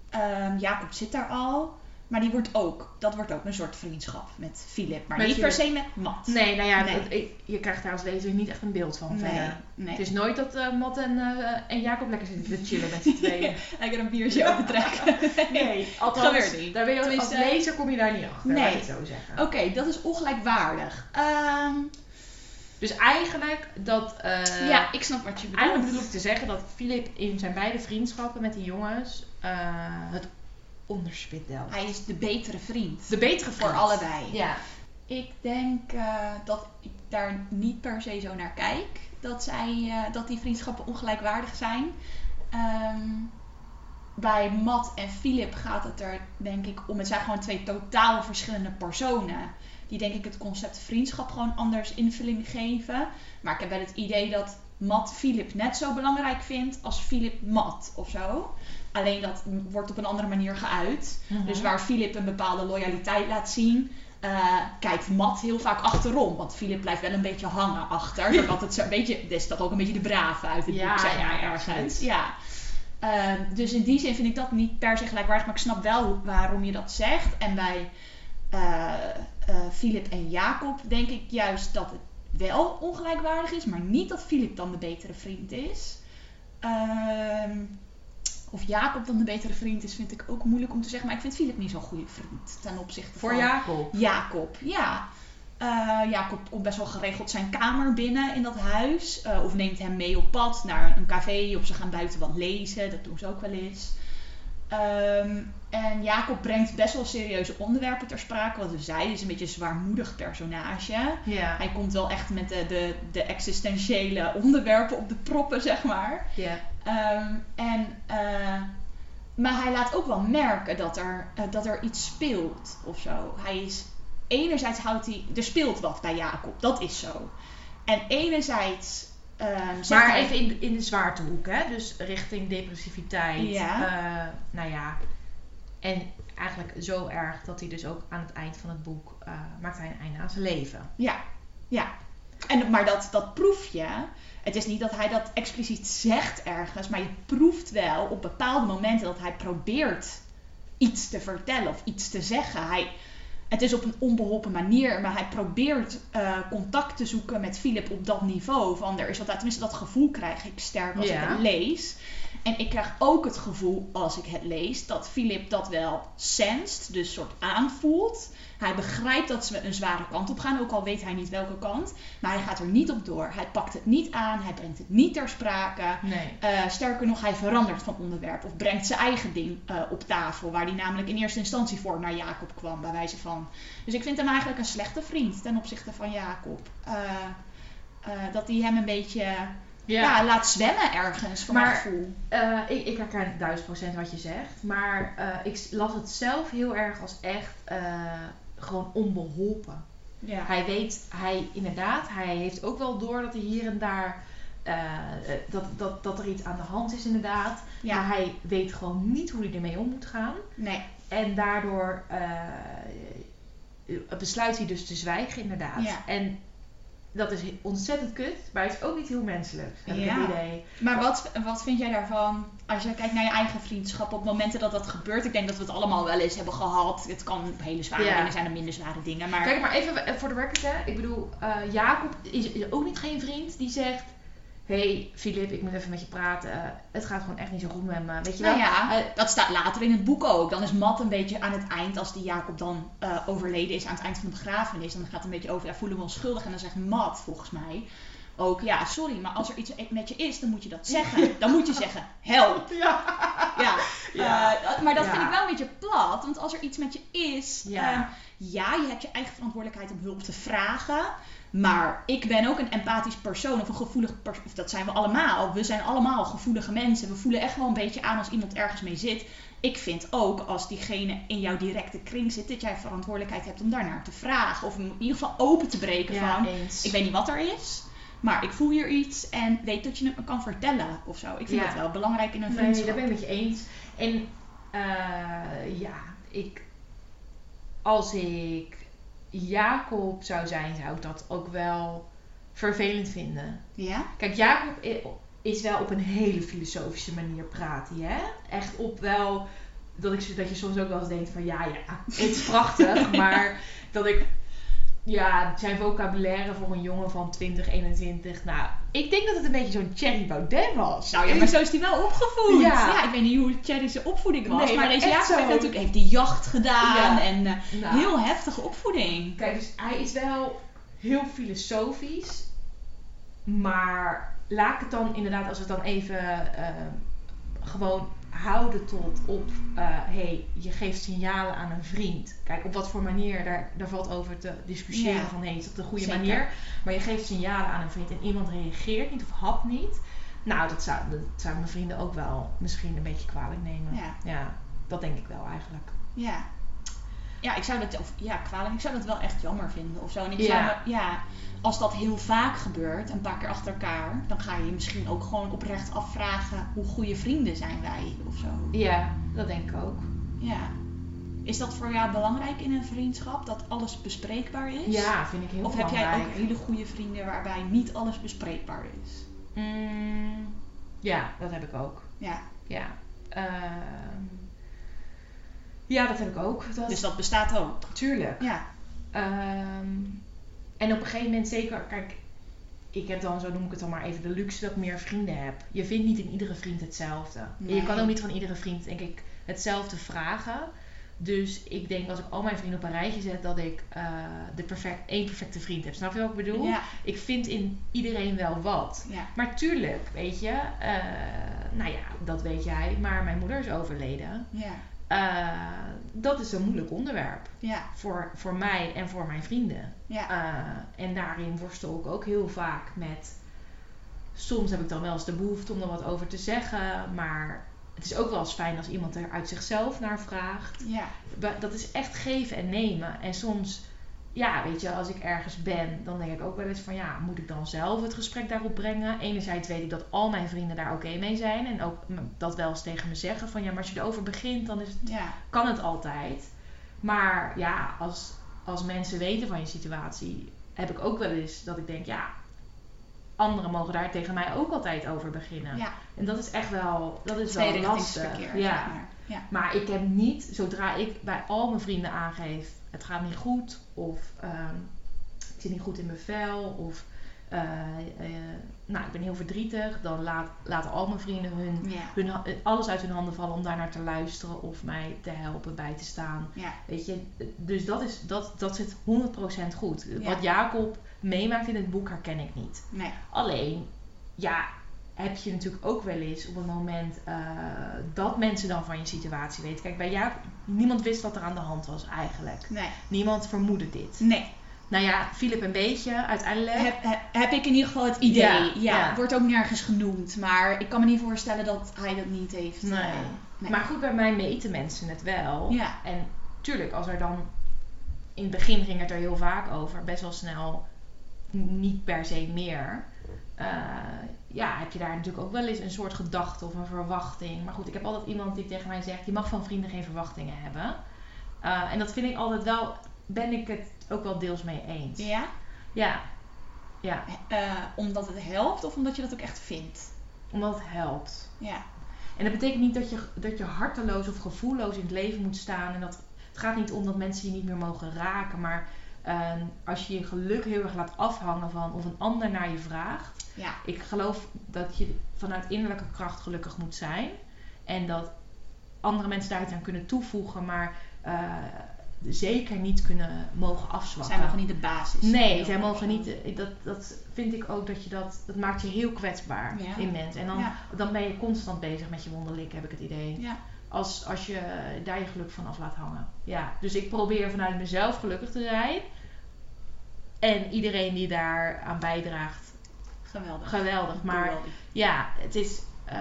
Ehm, Jacob zit daar al. Maar die wordt ook, dat wordt ook een soort vriendschap met Philip. Maar Met niet per se met Matt. Nee, nou ja, Nee. dat- ik- je krijgt daar als lezer niet echt een beeld van nee. nee. Het is nooit dat eh Matt en, eh, en Jacob lekker zitten te chillen met z'n *laughs* tweeën. Lekker een biertje open trekken. *laughs* Nee, althans, Gebeurt niet. Daar ben je als Tenminste- lezer kom je daar niet achter, Nee. laat ik het zo zeggen. Oké, dat is ongelijkwaardig. Ehm, Dus eigenlijk dat... eh, ja, ik snap wat je bedoelt. Eigenlijk bedoel ik te zeggen dat Philip in zijn beide vriendschappen met die jongens eh, het onderspit. Hij is de betere vriend. De betere Voor vriend. allebei. Ja. Ik denk eh, dat ik daar niet per se zo naar kijk. Dat, zij, eh, dat die vriendschappen ongelijkwaardig zijn. Ehm, bij Matt en Philip gaat het er denk ik om. Het zijn gewoon twee totaal verschillende personen. Die denk ik het concept vriendschap gewoon anders invulling geven. Maar ik heb wel het idee dat Matt Philip net zo belangrijk vindt als Philip Matt of zo. Alleen dat wordt op een andere manier geuit. Mhm. Dus waar Philip een bepaalde loyaliteit laat zien, eh, kijkt Matt heel vaak achterom. Want Philip blijft wel een beetje hangen achter. *laughs* Zodat het zo een beetje, is toch ook een beetje de brave uit het Ja, boek, zeg ja, ergens. Ja. Ehm, dus in die zin vind ik dat niet per se gelijkwaardig. Maar ik snap wel waarom je dat zegt. En bij eh, eh, Philip en Jacob denk ik juist dat het wel ongelijkwaardig is. Maar niet dat Philip dan de betere vriend is. Ehm, of Jacob dan de betere vriend is, vind ik ook moeilijk om te zeggen. Maar ik vind Philip niet zo'n goede vriend ten opzichte Voor van Jacob. Jacob. Ja. Eh, Jacob komt best wel geregeld zijn kamer binnen in dat huis. Eh, of neemt hem mee op pad naar een café. Of ze gaan buiten wat lezen. Dat doen ze ook wel eens. Ehm, en Jacob brengt best wel serieuze onderwerpen ter sprake. Wat we zeiden, is een beetje een zwaarmoedig personage. Hij komt wel echt met de, de, de existentiële onderwerpen op de proppen, zeg maar. ja. Ehm, en, eh, maar hij laat ook wel merken dat er, eh, dat er iets speelt of zo. Hij is, enerzijds houdt hij, er speelt wat bij Jacob, dat is zo. En enerzijds, zegt Maar hij- even in, in de zwaartehoek, hè? Dus richting depressiviteit. Ja. eh, nou ja. En eigenlijk zo erg dat hij dus ook aan het eind van het boek maakt hij een einde aan zijn leven. Ja, ja. En, maar dat, dat proef je. Het is niet dat hij dat expliciet zegt ergens, maar je proeft wel op bepaalde momenten dat hij probeert iets te vertellen of iets te zeggen. Hij, het is op een onbeholpen manier, maar hij probeert uh, contact te zoeken met Philip op dat niveau. Van er is wat, tenminste dat gevoel krijg ik sterk als ik het lees. En ik krijg ook het gevoel als ik het lees dat Philip dat wel senst, dus soort aanvoelt. Hij begrijpt dat ze een zware kant op gaan, ook al weet hij niet welke kant. Maar hij gaat er niet op door. Hij pakt het niet aan, hij brengt het niet ter sprake. Nee. Uh, sterker nog, hij verandert van onderwerp of brengt zijn eigen ding uh, op tafel, waar hij namelijk in eerste instantie voor naar Jacob kwam, bij wijze van. Dus ik vind hem eigenlijk een slechte vriend ten opzichte van Jacob. Uh, dat hij hem een beetje ja. laat zwemmen ergens, van maar, mijn gevoel. Uh, ik, ik herken duizend procent wat je zegt. Maar uh, ik las het zelf heel erg als echt uh, gewoon onbeholpen. Ja. Hij weet, hij inderdaad, hij heeft ook wel door dat hij hier en daar... dat, dat, dat er iets aan de hand is inderdaad. Ja. Maar hij weet gewoon niet hoe hij ermee om moet gaan. Nee. En daardoor besluit hij dus te zwijgen inderdaad. Ja. En dat is ontzettend kut, maar het is ook niet heel menselijk. Heb ja. ik idee. Maar wat, wat vind jij daarvan als je kijkt naar je eigen vriendschap op momenten dat dat gebeurt? Ik denk dat we het allemaal wel eens hebben gehad. Het kan hele zware dingen zijn en minder zware dingen. Maar... Kijk, maar even voor de record, hè. Ik bedoel, uh, Jacob is, is ook niet geen vriend die zegt hey Filip, ik moet even met je praten. het gaat gewoon echt niet zo goed met me. Weet je wel? Nou ja, uh, dat staat later in het boek ook. Dan is Matt een beetje aan het eind, als die Jacob dan uh, overleden is aan het eind van de begrafenis. Dan gaat het een beetje over, ja, voelen we ons schuldig. En dan zegt Matt volgens mij ook, ja, sorry, maar als er iets met je is, dan moet je dat zeggen. *laughs* Dan moet je zeggen, help. *laughs* Ja. ja. ja. Uh, maar dat vind ik wel een beetje plat. Want als er iets met je is, ja. ja, je hebt je eigen verantwoordelijkheid om hulp te vragen. Maar ik ben ook een empathisch persoon of een gevoelig persoon. Dat zijn we allemaal. We zijn allemaal gevoelige mensen. We voelen echt wel een beetje aan als iemand ergens mee zit. Ik vind ook als diegene in jouw directe kring zit, dat jij verantwoordelijkheid hebt om daarnaar te vragen. Of in ieder geval open te breken van. Ik weet niet wat er is. Maar ik voel hier iets en weet dat je het me kan vertellen of zo. Ik vind ja. dat wel belangrijk in een vriendschap. Nee, dat ben ik met je eens. En uh, ja, ik, als ik Jacob zou zijn, zou ik dat ook wel vervelend vinden. Ja? Kijk, Jacob is wel op een hele filosofische manier praten, hè? Echt op wel dat, ik, dat je soms ook wel eens denkt van ja, ja, het is prachtig, *laughs* maar dat ik ja, zijn vocabulaire voor een jongen van 20, 21. Nou, ik denk dat het een beetje zo'n Thierry Baudet was. Nou ja, maar zo is hij wel opgevoed. Ja. ik weet niet hoe Thierry's opvoeding was. maar, deze Jacob heeft natuurlijk heeft die jacht gedaan. En uh, heel heftige opvoeding. Kijk, dus hij is wel heel filosofisch. Maar laat ik het dan inderdaad, als we het dan even uh, gewoon houden tot op, uh, hey, je geeft signalen aan een vriend. Kijk, op wat voor manier, daar, daar valt over te discussiëren van, hey, is dat de goede manier? Maar je geeft signalen aan een vriend en iemand reageert niet of hapt niet. Nou, dat zou, dat zou mijn vrienden ook wel misschien een beetje kwalijk nemen. Ja. ja dat denk ik wel eigenlijk. Ja. Ja, ik zou dat, of, ja, kwalijk, ik zou dat wel echt jammer vinden of zo. En ik zou, ja. ja, als dat heel vaak gebeurt, een paar keer achter elkaar, dan ga je je misschien ook gewoon oprecht afvragen hoe goede vrienden zijn wij of zo. Ja, dat denk ik ook. Ja. Is dat voor jou belangrijk in een vriendschap, dat alles bespreekbaar is? Ja, vind ik heel of belangrijk. Of heb jij ook hele goede vrienden waarbij niet alles bespreekbaar is? Mm, ja, dat heb ik ook. Ja. Ja. Uh, ja, dat heb ik ook. Dat... Dus dat bestaat ook? Tuurlijk. Ja. Um, en op een gegeven moment zeker, kijk, ik heb dan, zo noem ik het dan maar even, de luxe dat ik meer vrienden heb. Je vindt niet in iedere vriend hetzelfde. je kan ook niet van iedere vriend, denk ik, hetzelfde vragen. Dus ik denk als ik al mijn vrienden op een rijtje zet, dat ik uh, de perfect, één perfecte vriend heb. Snap je wat ik bedoel? Ja. Ik vind in iedereen wel wat. Ja. Maar tuurlijk, weet je, uh, nou ja, dat weet jij, maar mijn moeder is overleden. Ja. Uh, dat is een moeilijk onderwerp. Ja. Voor, voor mij en voor mijn vrienden. Ja. Uh, en daarin worstel ik ook heel vaak met. Soms heb ik dan wel eens de behoefte om er wat over te zeggen. Maar het is ook wel eens fijn als iemand er uit zichzelf naar vraagt. Ja. Dat is echt geven en nemen. En soms ja, weet je, als ik ergens ben, dan denk ik ook wel eens van ja, moet ik dan zelf het gesprek daarop brengen? Enerzijds weet ik dat al mijn vrienden daar oké mee zijn en ook dat wel eens tegen me zeggen van ja, maar als je erover begint, dan is het, ja. kan het altijd. Maar ja, als, als mensen weten van je situatie, heb ik ook wel eens dat ik denk ja, anderen mogen daar tegen mij ook altijd over beginnen. Ja. En dat is echt wel, dat is wel lastig. Verkeer, ja. maar. Ja. maar ik heb niet, zodra ik bij al mijn vrienden aangeef het gaat niet goed of ehm, ik zit niet goed in mijn vel of eh, eh, nou, ik ben heel verdrietig, dan laat, laten al mijn vrienden hun, Ja. hun, ha- alles uit hun handen vallen om daar naar te luisteren of mij te helpen, bij te staan. Ja. Weet je, dus dat, is, dat, dat zit 100% goed. Ja. Wat Jacob meemaakt in het boek herken ik niet. Nee. Alleen, ja, heb je natuurlijk ook wel eens op het moment eh, dat mensen dan van je situatie weten. Kijk, bij Jacob, niemand wist wat er aan de hand was eigenlijk. Nee. Niemand vermoedde dit. Nee. Nou ja, Philip een beetje uiteindelijk. Heb, heb, heb ik in ieder geval het idee. Ja, Ja, ja. Wordt ook nergens genoemd. Maar ik kan me niet voorstellen dat hij dat niet heeft. Nee. eh, nee. Maar goed, bij mij meten mensen het wel. Ja. En tuurlijk, als er dan... In het begin ging het er heel vaak over. Best wel snel. Niet per se meer. Eh, ja, heb je daar natuurlijk ook wel eens een soort gedachte of een verwachting. Maar goed, ik heb altijd iemand die tegen mij zegt... Je mag van vrienden geen verwachtingen hebben. Eh, en dat vind ik altijd wel... Ben ik het ook wel deels mee eens. Ja? Ja. Ja, Eh, omdat het helpt of omdat je dat ook echt vindt? omdat het helpt. Ja. En dat betekent niet dat je, dat je harteloos of gevoelloos in het leven moet staan. En dat, het gaat niet om dat mensen je niet meer mogen raken. Maar als je je geluk heel erg laat afhangen van of een ander naar je vraagt. Ja. Ik geloof dat je vanuit innerlijke kracht gelukkig moet zijn. En dat andere mensen daar iets aan kunnen toevoegen. Maar eh, zeker niet kunnen mogen afzwakken. Zij mogen niet de basis. Nee, zijn. zij mogen niet. eh, Dat, dat vind ik ook dat je dat. Dat maakt je heel kwetsbaar Ja. in mens. En dan, Ja. dan ben je constant bezig met je wonderlik, heb ik het idee. Ja. Als, als je daar je geluk van af laat hangen. Ja, dus ik probeer vanuit mezelf gelukkig te zijn. En iedereen die daar aan bijdraagt, Geweldig. geweldig. Maar Geweldig. ja, het is. eh,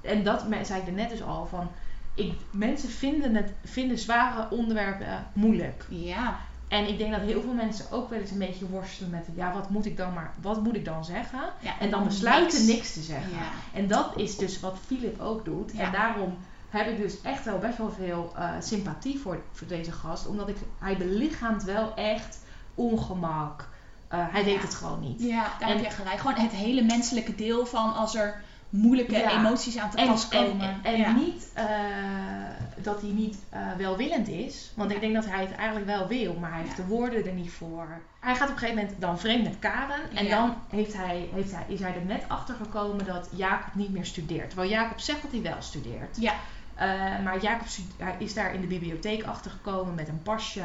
en dat zei ik er net dus al van. Ik, mensen vinden, het, vinden zware onderwerpen moeilijk. Ja. En ik denk dat heel veel mensen ook wel eens een beetje worstelen met, ja, wat moet ik dan maar, wat moet ik dan zeggen? ja. En dan besluiten niks. niks te zeggen. Ja. En dat is dus wat Philip ook doet. Ja. En daarom heb ik dus echt wel best wel veel eh, sympathie voor, voor deze gast. Omdat ik, hij belichaamt wel echt ongemak. Eh, hij weet het gewoon niet. Ja, daar En- heb je gelijk. Gewoon het hele menselijke deel van als er moeilijke Ja. emoties aan te pas en, komen. en, en ja. niet eh, dat hij niet eh, welwillend is. Want ik denk dat hij het eigenlijk wel wil, maar hij heeft de woorden er niet voor. Hij gaat op een gegeven moment dan vreemd met Karen. En dan heeft hij, heeft hij, is hij er net achter gekomen dat Jacob niet meer studeert. Terwijl Jacob zegt dat hij wel studeert. Ja. Eh, maar Jacob hij is daar in de bibliotheek achtergekomen met een pasje.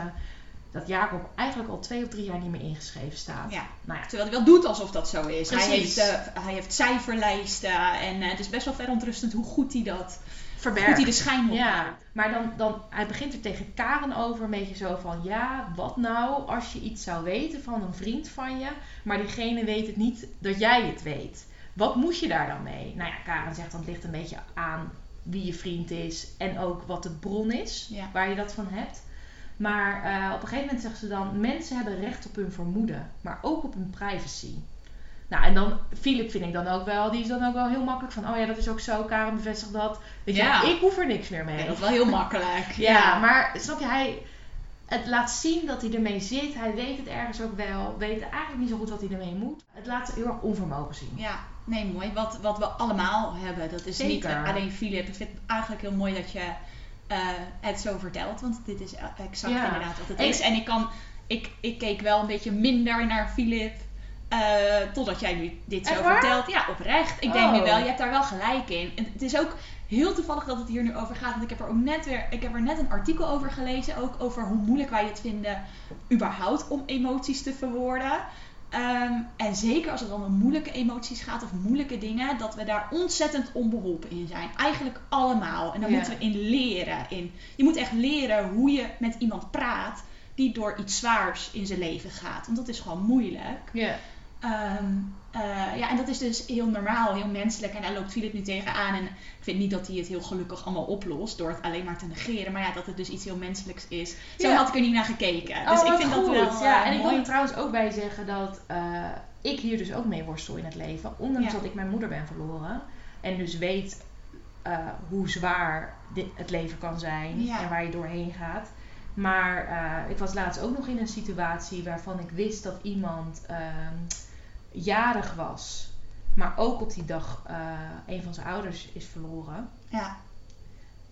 Dat Jacob eigenlijk al twee of drie jaar niet meer ingeschreven staat. Ja. Nou ja, Terwijl hij wel doet alsof dat zo is. Hij heeft, eh, hij heeft cijferlijsten en eh, het is best wel verontrustend hoe goed hij dat, verbergt. goed hij de schijn Ja, ophoudt. maar dan, dan, hij begint er tegen Karen over een beetje zo van, ja, wat nou als je iets zou weten van een vriend van je, maar diegene weet het niet dat jij het weet. Wat moet je daar dan mee? Nou ja, Karen zegt dan het ligt een beetje aan wie je vriend is en ook wat de bron is Ja. waar je dat van hebt. Maar eh, op een gegeven moment zegt ze dan, mensen hebben recht op hun vermoeden, maar ook op hun privacy. Nou, en dan, Philip vind ik dan ook wel, die is dan ook wel heel makkelijk van, oh ja, dat is ook zo, Karen bevestigt dat. Weet je, Ja. ik hoef er niks meer mee. Ja, dat is wel heel makkelijk. Ja, maar snap je, hij het laat zien dat hij ermee zit. Hij weet het ergens ook wel. Weet eigenlijk niet zo goed wat hij ermee moet. Het laat heel erg onvermogen zien. Ja, nee, mooi. Wat, wat we allemaal hebben. Dat is niet Zeker. eh, alleen Philip. Ik vind het eigenlijk heel mooi dat je eh, het zo vertelt. Want dit is exact Ja. inderdaad wat het is. En ik, kan, ik, ik keek wel een beetje minder naar Philip. eh, totdat jij nu dit zo vertelt. Ja, oprecht. Ik denk nu Oh. wel, je hebt daar wel gelijk in. En het is ook heel toevallig dat het hier nu over gaat. Want ik heb er ook net weer, ik heb er net een artikel over gelezen. Ook over hoe moeilijk wij het vinden überhaupt om emoties te verwoorden. Ehm, en zeker als het dan om moeilijke emoties gaat of moeilijke dingen, dat we daar ontzettend onbeholpen in zijn. Eigenlijk allemaal. En daar Ja. moeten we in leren. In. Je moet echt leren hoe je met iemand praat die door iets zwaars in zijn leven gaat. Want dat is gewoon moeilijk. Ja. Ehm, eh, ja, en dat is dus heel normaal, heel menselijk. En daar loopt Philip nu tegenaan. En ik vind niet dat hij het heel gelukkig allemaal oplost door het alleen maar te negeren. Maar ja, dat het dus iets heel menselijks is. Zo Ja. had ik er niet naar gekeken. Oh, Dus ik wat vind dat goed. wel Ja, eh, en ik wil er trouwens ook bij zeggen dat eh, ik hier dus ook mee worstel in het leven. Ondanks Ja. dat ik mijn moeder ben verloren. En dus weet hoe zwaar dit, het leven kan zijn. Ja. En waar je doorheen gaat. Maar ik was laatst ook nog in een situatie waarvan ik wist dat iemand ehm, jarig was. Maar ook op die dag eh, een van zijn ouders is verloren. Ja,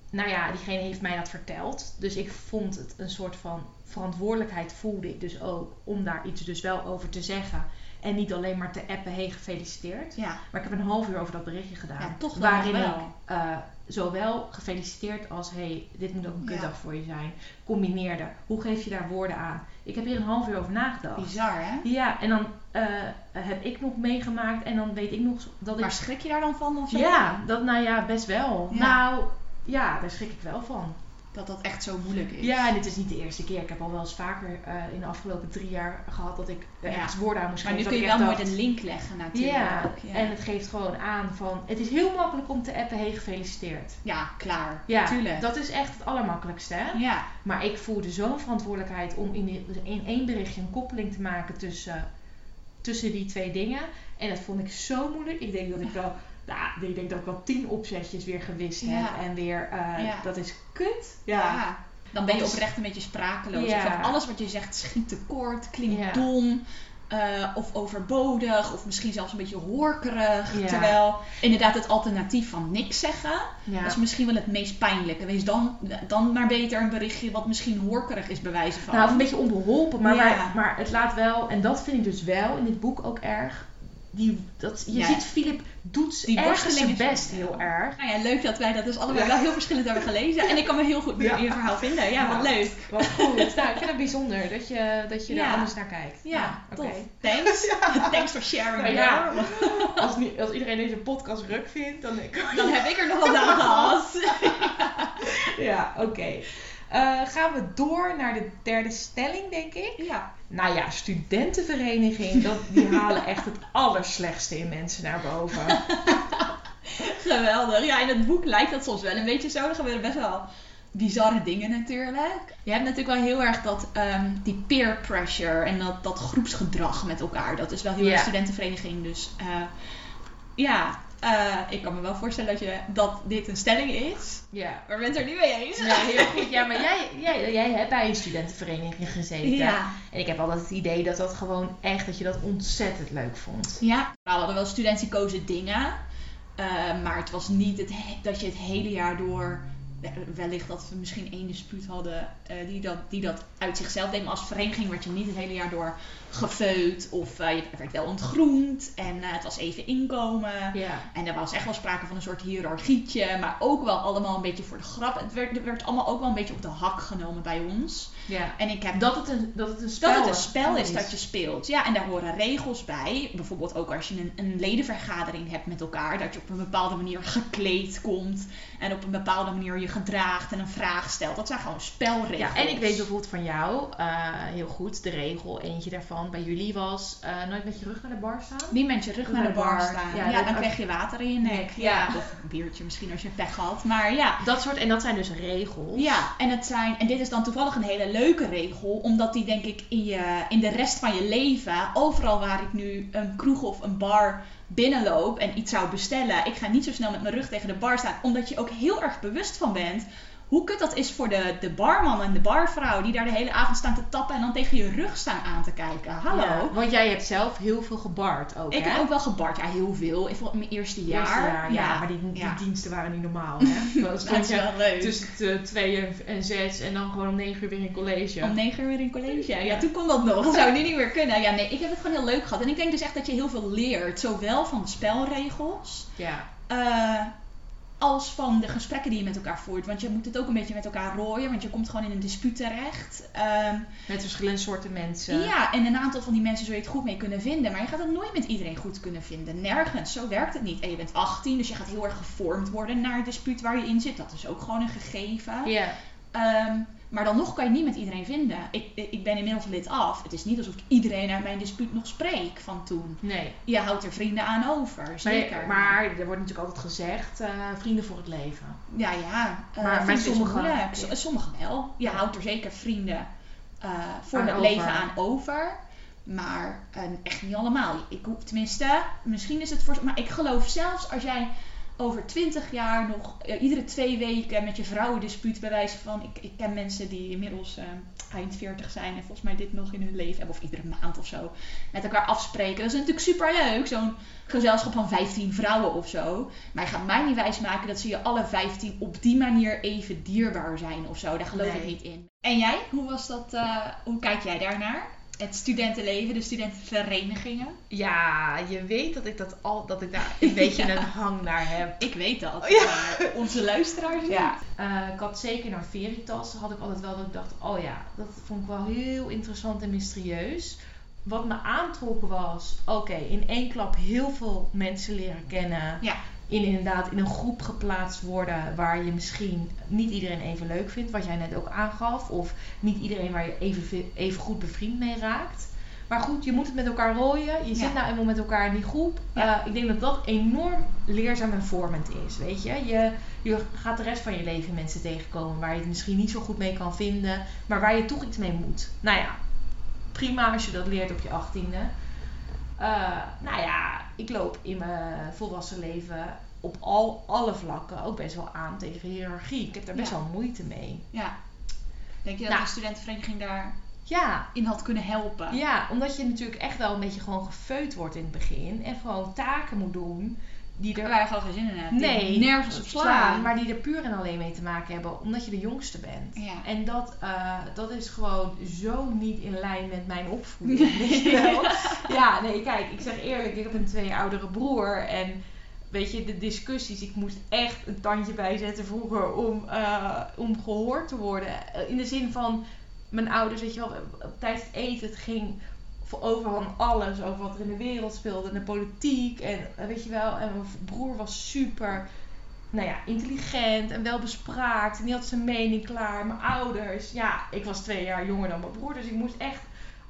nou ja, diegene heeft mij dat verteld. Dus ik vond het een soort van verantwoordelijkheid voelde ik dus ook om daar iets dus wel over te zeggen. En niet alleen maar te appen, hey gefeliciteerd. Ja. Maar ik heb een half uur over dat berichtje gedaan. Ja, toch dan waarin wel. ik eh, zowel gefeliciteerd als hey, dit moet ook een Ja. kutdag voor je zijn. Combineerde. Hoe geef je daar woorden aan? Ik heb hier een half uur over nagedacht. Bizar, hè? Ja, en dan eh, heb ik nog meegemaakt en dan weet ik nog dat ik Maar schrik je daar dan van of zo? ja, dat nou ja, best wel. Nou, ja, daar schrik ik wel van. Dat dat echt zo moeilijk is. Ja, en dit is niet de eerste keer. Ik heb al wel eens vaker eh, in de afgelopen drie jaar gehad dat ik Ja. ergens woorden aan moest Maar nu geven. kun je wel mooi echt de link leggen natuurlijk. ja, Ja. en het geeft gewoon aan van... Het is heel makkelijk om te appen, hey, gefeliciteerd. Ja, klaar. Ja, Tuurlijk. dat is echt het allermakkelijkste, hè? Ja. Maar ik voelde zo'n verantwoordelijkheid om in, die- in één berichtje een koppeling te maken tussen, tussen die twee dingen. En dat vond ik zo moeilijk. Ik denk dat ik wel, nou, ik denk dat ik wel tien opzetjes weer gewist heb. En weer, eh, Ja. dat is kut. Ja. Dan ben je oprecht een beetje sprakeloos. Ja. Of alles wat je zegt schiet tekort, klinkt dom. eh, of overbodig, of misschien zelfs een beetje horkerig. Ja. Terwijl inderdaad het alternatief van niks zeggen, Ja. dat is misschien wel het meest pijnlijke. Wees dan, dan maar beter een berichtje wat misschien horkerig is bewijzen van. Nou, of een beetje onbeholpen, maar, Ja. maar, maar het laat wel, en dat vind ik dus wel in dit boek ook erg. Die, dat, je Ja. ziet, Philip doet Die zijn is best heel erg. Nou ja, leuk dat wij dat dus Ja. wel heel verschillend hebben gelezen. En ik kan me heel goed Ja. in je verhaal vinden. Ja, wat leuk. Wat goed. nou, ik vind het bijzonder dat je, dat je Ja. er anders naar kijkt. Ja, oké. tof. Thanks. *laughs* Thanks for sharing. Nou ja. *laughs* Als, niet, als iedereen deze podcast ruk vindt, dan ik... Dan heb ik er nog wat aan *laughs* gehad. Ja, oké. Eh, gaan we door naar de derde stelling, denk ik. Ja. Nou ja, studentenvereniging, dat, die *laughs* halen echt het allerslechtste in mensen naar boven. *laughs* Geweldig. Ja, in het boek lijkt dat soms wel een beetje zo. Er gebeuren best wel bizarre dingen natuurlijk. Je hebt natuurlijk wel heel erg dat, ehm, die peer pressure en dat, dat groepsgedrag met elkaar. Dat is wel heel Ja. erg studentenvereniging. Dus eh, ja, eh, ik kan me wel voorstellen dat, je, dat dit een stelling is. Ja. Maar ben het er niet mee eens. Ja, heel goed. Ja, maar jij, jij, jij hebt bij een studentenvereniging gezeten. Ja. En ik heb altijd het idee dat dat gewoon echt, dat je dat ontzettend leuk vond. Ja, we hadden wel studenticoze dingen. eh, maar het was niet het he- dat je het hele jaar door... Wellicht dat we misschien één dispuut hadden eh, die, dat, die dat uit zichzelf deed. Maar als vereniging werd je niet het hele jaar door gefeut. Of eh, je werd wel ontgroend. En eh, het was even inkomen. Ja. En er was echt wel sprake van een soort hiërarchietje. Maar ook wel allemaal een beetje voor de grap. Het werd, het werd allemaal ook wel een beetje op de hak genomen bij ons. ja. En ik heb Dat het een, dat het een spel, dat het een spel is dat je speelt. Ja, en daar horen regels bij. Bijvoorbeeld ook als je een, een ledenvergadering hebt met elkaar. Dat je op een bepaalde manier gekleed komt. En op een bepaalde manier je gedraagt en een vraag stelt. Dat zijn gewoon spelregels. Ja, en ik weet bijvoorbeeld van jou, eh, heel goed, de regel, eentje daarvan bij jullie was eh, nooit met je rug naar de bar staan. Niet met je rug naar de bar staan. Ja, dan krijg je water in je nek. Ja. Ja. Of een biertje misschien als je pech had. Maar ja. Dat soort, en dat zijn dus regels. Ja, en, het zijn, en dit is dan toevallig een hele leuke regel, omdat die denk ik in, je, in de rest van je leven, overal waar ik nu een kroeg of een bar binnenloop en iets zou bestellen, ik ga niet zo snel met mijn rug tegen de bar staan, omdat je ook heel erg bewust van bent hoe kut dat is voor de, de barman en de barvrouw die daar de hele avond staan te tappen en dan tegen je rug staan aan te kijken. Hallo. Ja, want jij hebt zelf heel veel gebard ook, Ik hè? heb ook wel gebard, ja, heel veel. Ik vond mijn eerste jaar. Eerste jaar, ja, maar die, die ja. diensten waren niet normaal, hè? *laughs* Dat je wel leuk. tussen de twee en- zes en dan gewoon om negen uur weer in college. Om negen uur weer in college. Ja, Ja. toen kon dat nog. Dat zou nu niet meer kunnen. Ja, nee, ik heb het gewoon heel leuk gehad. En ik denk dus echt dat je heel veel leert. Zowel van de spelregels. Ja. eh, als van de gesprekken die je met elkaar voert. Want je moet het ook een beetje met elkaar rooien. Want je komt gewoon in een dispuut terecht. Ehm, Met verschillende soorten mensen. ja, en een aantal van die mensen zul je het goed mee kunnen vinden. Maar je gaat het nooit met iedereen goed kunnen vinden. Nergens. Zo werkt het niet. En je bent 18, dus je gaat heel erg gevormd worden naar het dispuut waar je in zit. Dat is ook gewoon een gegeven. Ja. Ehm, maar dan nog kan je niet met iedereen vinden. Ik, ik ben inmiddels lid af. Het is niet alsof ik iedereen uit mijn dispuut nog spreek van toen. Nee. Je houdt er vrienden aan over, zeker. Maar, maar er wordt natuurlijk altijd gezegd, eh, vrienden voor het leven. ja, ja. eh, Maar- maar vrienden is sommige- moeilijk. S- Sommigen wel. Je houdt er zeker vrienden eh, voor Aan het over. leven aan over. Maar eh, echt niet allemaal. Ik hoef tenminste, misschien is het voor. Maar ik geloof zelfs als jij over twintig jaar nog eh, iedere twee weken met je vrouwendispuut bij wijze van... Ik, ik ken mensen die inmiddels eh, eind 40 zijn en volgens mij dit nog in hun leven hebben. Of iedere maand of zo. Met elkaar afspreken. Dat is natuurlijk super leuk. Zo'n gezelschap van 15 vrouwen of zo. Maar je gaat mij niet wijsmaken dat ze je alle 15 op die manier even dierbaar zijn of zo. Daar geloof ik niet in. En jij? Hoe was dat? eh, hoe kijk jij daarnaar? Het studentenleven, de studentenverenigingen. Ja, je weet dat ik, dat al, dat ik daar een *laughs* beetje Ja. een hang naar heb. Ik weet dat. Ja. Maar onze luisteraars niet. Ja, eh, ik had zeker naar Veritas, had ik altijd wel dat ik dacht, oh ja, dat vond ik wel heel interessant en mysterieus. Wat me aantrok was, oké, in één klap heel veel mensen leren kennen. Ja. In inderdaad in een groep geplaatst worden waar je misschien niet iedereen even leuk vindt, wat jij net ook aangaf. Of niet iedereen waar je even, ve- even goed bevriend mee raakt. Maar goed, je moet het met elkaar rooien. Je Ja. zit nou eenmaal met elkaar in die groep. Ja. Eh, ik denk dat dat enorm leerzaam en vormend is. Weet je? je, je gaat de rest van je leven mensen tegenkomen waar je het misschien niet zo goed mee kan vinden, maar waar je toch iets mee moet. Nou ja, prima als je dat leert op je achttiende. Eh nou ja, ik loop in mijn volwassen leven op al, alle vlakken ook best wel aan tegen hiërarchie. Ik heb daar best Ja. wel moeite mee. Ja. Denk je dat Nou. de studentenvereniging daarin Ja, had kunnen helpen? Ja, omdat je natuurlijk echt wel een beetje gewoon gefeut wordt in het begin. En gewoon taken moet doen die er je gewoon geen zin in die nee, nergens op slaan. maar die er puur en alleen mee te maken hebben omdat je de jongste bent. Ja. En dat, eh, dat is gewoon zo niet in lijn met mijn opvoeding. *laughs* je wel? Ja, nee, kijk, ik zeg eerlijk, ik heb een twee jaar oudere broer en weet je, de discussies, ik moest echt een tandje bijzetten vroeger om, eh, om gehoord te worden. Eh, In de zin van, mijn ouders, weet je wel, tijdens het eten, het ging over van alles, over wat er in de wereld speelde, en de politiek en eh, weet je wel, en mijn broer was super, nou ja, intelligent en welbespraakt en die had zijn mening klaar. Mijn ouders, ja, ik was twee jaar jonger dan mijn broer, dus ik moest echt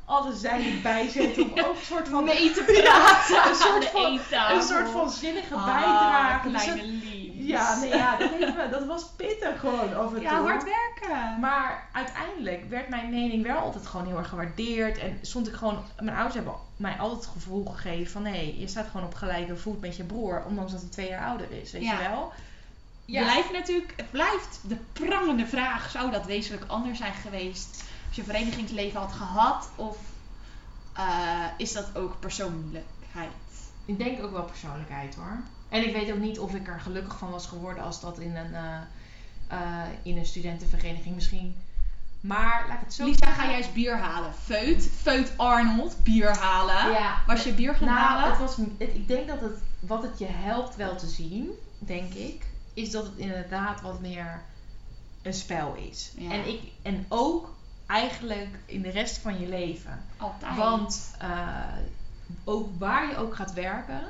alle zijden bijzetten om ook een soort van *laughs* mee te praten. Een soort van- een soort van zinnige Ah, bijdrage. Kleine lief. ja, nee, ja dat, dat was pittig gewoon toe. Ja, hard werken. Maar uiteindelijk werd mijn mening wel altijd gewoon heel erg gewaardeerd. En stond ik gewoon... Mijn ouders hebben mij altijd het gevoel gegeven van... Hé, je staat gewoon op gelijke voet met je broer. Ondanks dat hij twee jaar ouder is, weet Ja. je wel? Blijft natuurlijk, het blijft de prangende vraag: zou dat wezenlijk anders zijn geweest als je verenigingsleven had gehad? Of eh, is dat ook persoonlijkheid? Ik denk ook wel persoonlijkheid hoor. En ik weet ook niet of ik er gelukkig van was geworden als dat in een, eh, eh, in een studentenvereniging misschien. Maar laat ik het zo Lisa, zeggen. ga jij eens bier halen? Feut, Feut Arnold, bier halen. Ja, Was je bier gaan Nou, halen? het was, het, ik denk dat het, wat het je helpt wel te zien, denk ik, is dat het inderdaad wat meer een spel is. Ja. En, ik, en ook eigenlijk in de rest van je leven. Altijd. Want eh, ook waar je ook gaat werken,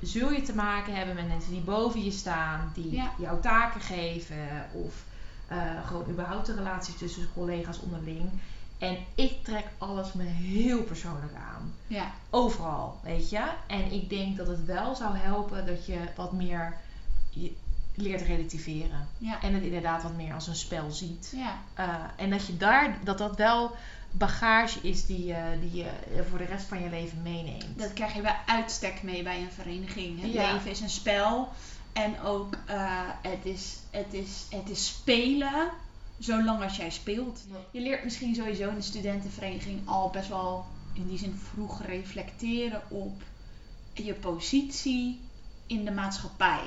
zul je te maken hebben met mensen die boven je staan, die Ja. jou taken geven of eh, gewoon überhaupt de relatie tussen collega's onderling. En ik trek alles me heel persoonlijk aan. ja. Overal, weet je. En ik denk dat het wel zou helpen dat je wat meer je leert relativeren. Ja. En het inderdaad wat meer als een spel ziet. Ja. Uh, en dat je daar, dat dat wel bagage is die je, die je voor de rest van je leven meeneemt. Dat krijg je bij uitstek mee bij een vereniging. Het Ja. leven is een spel. En ook eh, het, is, het, is, het is spelen zolang als jij speelt. Je leert misschien sowieso in de studentenvereniging al best wel in die zin vroeg reflecteren op je positie in de maatschappij.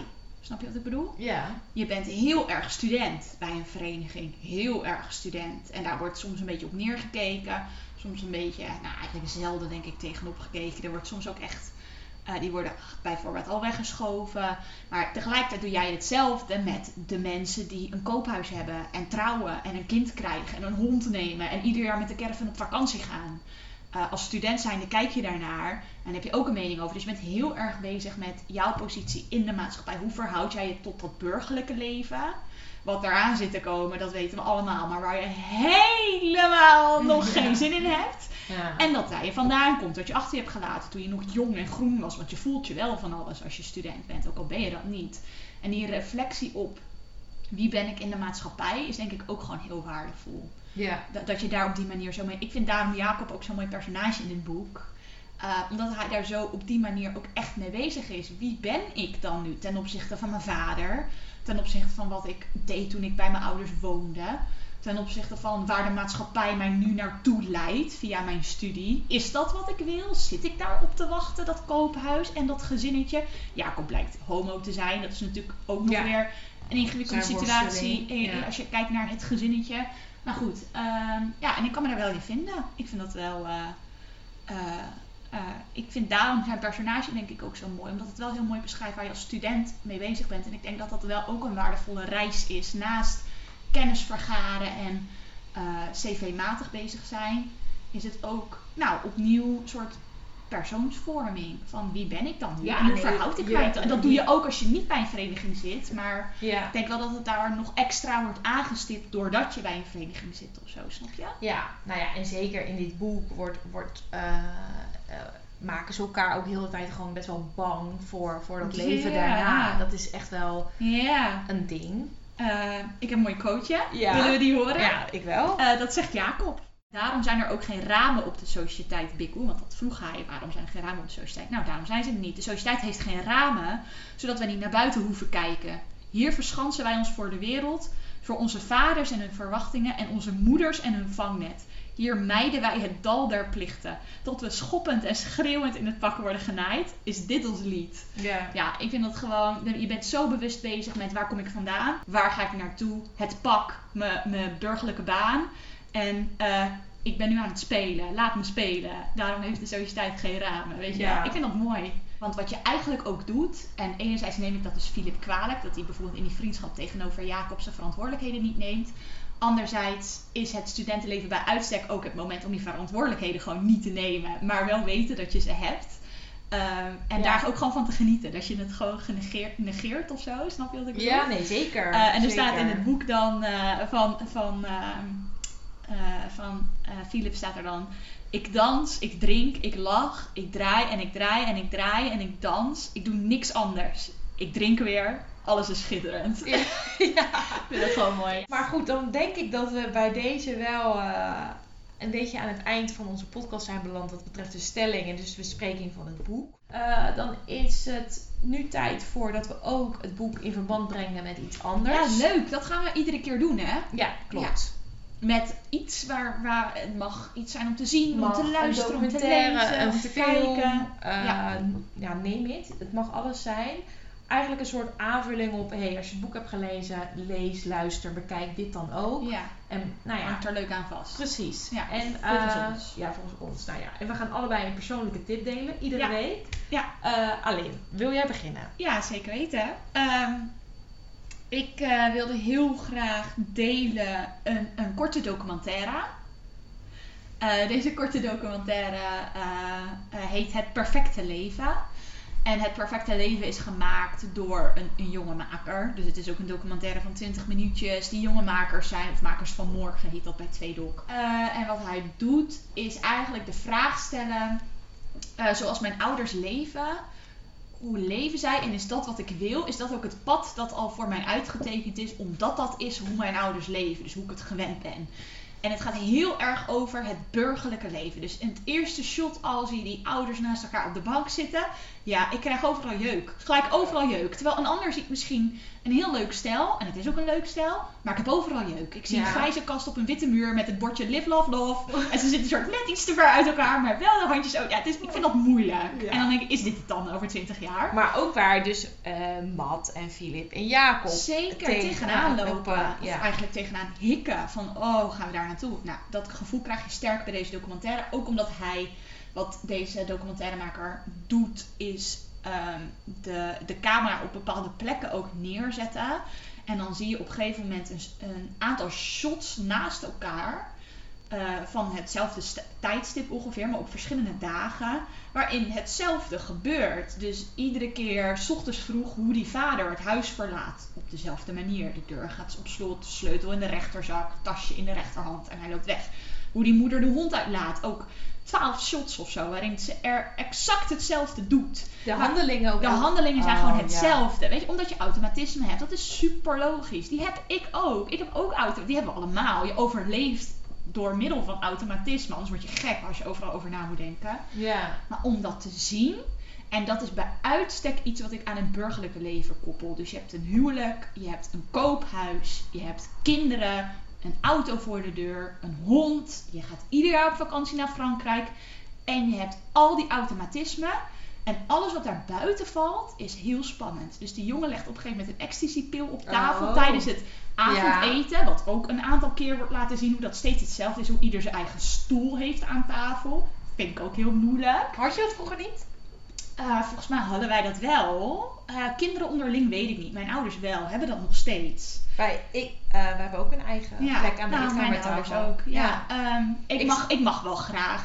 Snap je wat ik bedoel? Ja. Je bent heel erg student bij een vereniging. Heel erg student. En daar wordt soms een beetje op neergekeken. Soms een beetje, nou eigenlijk zelden denk ik tegenop gekeken. Er wordt soms ook echt, eh, die worden bijvoorbeeld al weggeschoven. Maar tegelijkertijd doe jij hetzelfde met de mensen die een koophuis hebben. En trouwen en een kind krijgen en een hond nemen. En ieder jaar met de caravan op vakantie gaan. Uh, als student zijnde kijk je daarnaar en heb je ook een mening over. Dus je bent heel erg bezig met jouw positie in de maatschappij. Hoe verhoud jij je tot dat burgerlijke leven? Wat eraan zit te komen, dat weten we allemaal. Maar waar je helemaal *laughs* nog Ja. geen zin in hebt. ja. En dat daar je vandaan komt, dat je achter je hebt gelaten toen je nog jong en groen was. Want je voelt je wel van alles als je student bent, ook al ben je dat niet. En die reflectie op wie ben ik in de maatschappij is denk ik ook gewoon heel waardevol. ja. Dat, dat je daar op die manier zo mee. Ik vind daarom Jacob ook zo'n mooi personage in dit boek. Uh, omdat hij daar zo op die manier ook echt mee bezig is. Wie ben ik dan nu ten opzichte van mijn vader? Ten opzichte van wat ik deed toen ik bij mijn ouders woonde? Ten opzichte van waar de maatschappij mij nu naartoe leidt via mijn studie. Is dat wat ik wil? Zit ik daar op te wachten, dat koophuis en dat gezinnetje? Jacob blijkt homo te zijn. Dat is natuurlijk ook nog weer een ingewikkelde situatie. Eh, als je kijkt naar het gezinnetje. Maar goed, uh, ja, en ik kan me daar wel in vinden. Ik vind dat wel. Uh, uh, ik vind daarom zijn personage denk ik ook zo mooi. Omdat het wel heel mooi beschrijft waar je als student mee bezig bent. En ik denk dat dat wel ook een waardevolle reis is. Naast kennis vergaren en cv-matig bezig zijn. Is het ook nou, opnieuw een soort persoonsvorming. Van wie ben ik dan nu? Ja, en hoe verhoud ik mij? En dat doe je ook als je niet bij een vereniging zit. Maar ik denk wel dat het daar nog extra wordt aangestipt doordat je bij een vereniging zit of zo, snap je? Ja, nou ja, en zeker in dit boek wordt, wordt uh, uh, maken ze elkaar ook heel de tijd gewoon best wel bang voor, voor dat leven daarna. Dat is echt wel een ding. Uh, ik heb een mooi coachje. Willen we die horen? Ja, ik wel. dat zegt Jacob. Daarom zijn er ook geen ramen op de sociëteit Bikku. Want dat vroeg hij. Waarom zijn er geen ramen op de sociëteit? Nou, daarom zijn ze er niet. De sociëteit heeft geen ramen, zodat wij niet naar buiten hoeven kijken. Hier verschansen wij ons voor de wereld, voor onze vaders en hun verwachtingen en onze moeders en hun vangnet. Hier mijden wij het dal der plichten. Tot we schoppend en schreeuwend in het pak worden genaaid, is dit ons lied. Ja. Ja, ik vind dat gewoon. Je bent zo bewust bezig met waar kom ik vandaan? Waar ga ik naartoe? Het pak, mijn burgerlijke baan. En uh, ik ben nu aan het spelen, laat me spelen. Daarom heeft de sociëteit geen ramen, weet je. Ja. Ik vind dat mooi. Want wat je eigenlijk ook doet, en enerzijds neem ik dat dus Filip kwalijk, dat hij bijvoorbeeld in die vriendschap tegenover Jacob zijn verantwoordelijkheden niet neemt. Anderzijds is het studentenleven bij uitstek ook het moment om die verantwoordelijkheden gewoon niet te nemen, maar wel weten dat je ze hebt. Uh, en daar ook gewoon van te genieten. Dat je het gewoon genegeerd, negeert of zo. Snap je wat ik bedoel? Ja, nee, zeker. Uh, en er staat in het boek dan uh, van, van ehm, uh, van uh, Philip staat er dan. Ik dans, ik drink, ik lach, ik draai en ik draai en ik draai en ik dans. Ik doe niks anders. Ik drink weer. Alles is schitterend. Ja, *laughs* ik vind dat gewoon mooi. Maar goed, dan denk ik dat we bij deze wel uh, een beetje aan het eind van onze podcast zijn beland wat betreft de stelling en dus de bespreking van het boek. Uh, dan is het nu tijd voor dat we ook het boek in verband brengen met iets anders. Ja, leuk. Dat gaan we iedere keer doen, hè? Ja, klopt met iets waar, waar het mag iets zijn om te zien, om te luisteren, om te lezen, een om te film, kijken. Uh, ja. ja, neem het. Het mag alles zijn. Eigenlijk een soort aanvulling op, hey, als je het boek hebt gelezen, lees, luister, bekijk dit dan ook. Ja. En nou ja. Hangt er leuk aan vast. Precies. Ja. En, volgens uh, ons. Ja, volgens ons. Nou ja. En we gaan allebei een persoonlijke tip delen, iedere week. Ja. Uh, alleen, wil jij beginnen? Ja, zeker weten. Um, ik uh, wilde heel graag delen een, een korte documentaire. Uh, deze korte documentaire uh, heet Het Perfecte Leven. En Het Perfecte Leven is gemaakt door een, een jonge maker. Dus het is ook een documentaire van 20 minuutjes. Die jonge makers zijn, of makers van morgen heet dat bij Tweedok. en wat hij doet is eigenlijk de vraag stellen, zoals mijn ouders leven hoe leven zij en is dat wat ik wil? Is dat ook het pad dat al voor mij uitgetekend is, omdat dat is hoe mijn ouders leven, dus hoe ik het gewend ben? En het gaat heel erg over het burgerlijke leven. Dus in het eerste shot al zie je die ouders naast elkaar op de bank zitten. Ja, ik krijg overal jeuk. Gelijk overal jeuk. Terwijl een ander ziet misschien een heel leuk stijl. En het is ook een leuk stijl. Maar ik heb overal jeuk. Ik zie een grijze kast op een witte muur met het bordje Live, Love, Love. En ze zitten soort net iets te ver uit elkaar. Maar wel de handjes ook. Ja, het is, ik vind dat moeilijk. En dan denk ik, is dit het dan over 20 jaar? Maar ook waar dus uh, Matt en Filip en Jacob Zeker tegenaan, lopen. ja. Of eigenlijk tegenaan hikken. Van, oh, gaan we daar naartoe? Nou, dat gevoel krijg je sterk bij deze documentaire. Ook omdat hij wat deze documentairemaker doet, is um, de, de camera op bepaalde plekken ook neerzetten. En dan zie je op een gegeven moment een, een aantal shots naast elkaar. Uh, van hetzelfde tijdstip ongeveer, maar op verschillende dagen. Waarin hetzelfde gebeurt. Dus iedere keer, s ochtends vroeg, hoe die vader het huis verlaat. Op dezelfde manier. De deur gaat op slot, sleutel in de rechterzak, tasje in de rechterhand en hij loopt weg. Hoe die moeder de hond uitlaat. Ook twaalf shots of zo, waarin ze er exact hetzelfde doet. De handelingen ook. De handelingen zijn gewoon oh, hetzelfde. Weet je, omdat je automatisme hebt. Dat is super logisch. Die heb ik ook. Ik heb ook auto. Die hebben we allemaal. Je overleeft door middel van automatisme. Anders word je gek als je overal over na moet denken. Ja. Maar om dat te zien. En dat is bij uitstek iets wat ik aan het burgerlijke leven koppel. Dus je hebt een huwelijk, je hebt een koophuis, je hebt kinderen, een auto voor de deur, een hond. Je gaat ieder jaar op vakantie naar Frankrijk. En je hebt al die automatismen. En alles wat daar buiten valt is heel spannend. Dus die jongen legt op een gegeven moment een ecstasy-pil op tafel Oh. tijdens het avondeten. Wat ook een aantal keer wordt laten zien hoe dat steeds hetzelfde is. Hoe ieder zijn eigen stoel heeft aan tafel. Vind ik ook heel moeilijk. Had je dat vroeger niet? Eh, volgens mij hadden wij dat wel. Eh, kinderen onderling weet ik niet. Mijn ouders wel. Hebben dat nog steeds. Wij, ik, eh, we hebben ook een eigen plek aan de nou, mijn ouders ook. Ja. Ehm, ik, Ik- mag, ik mag wel graag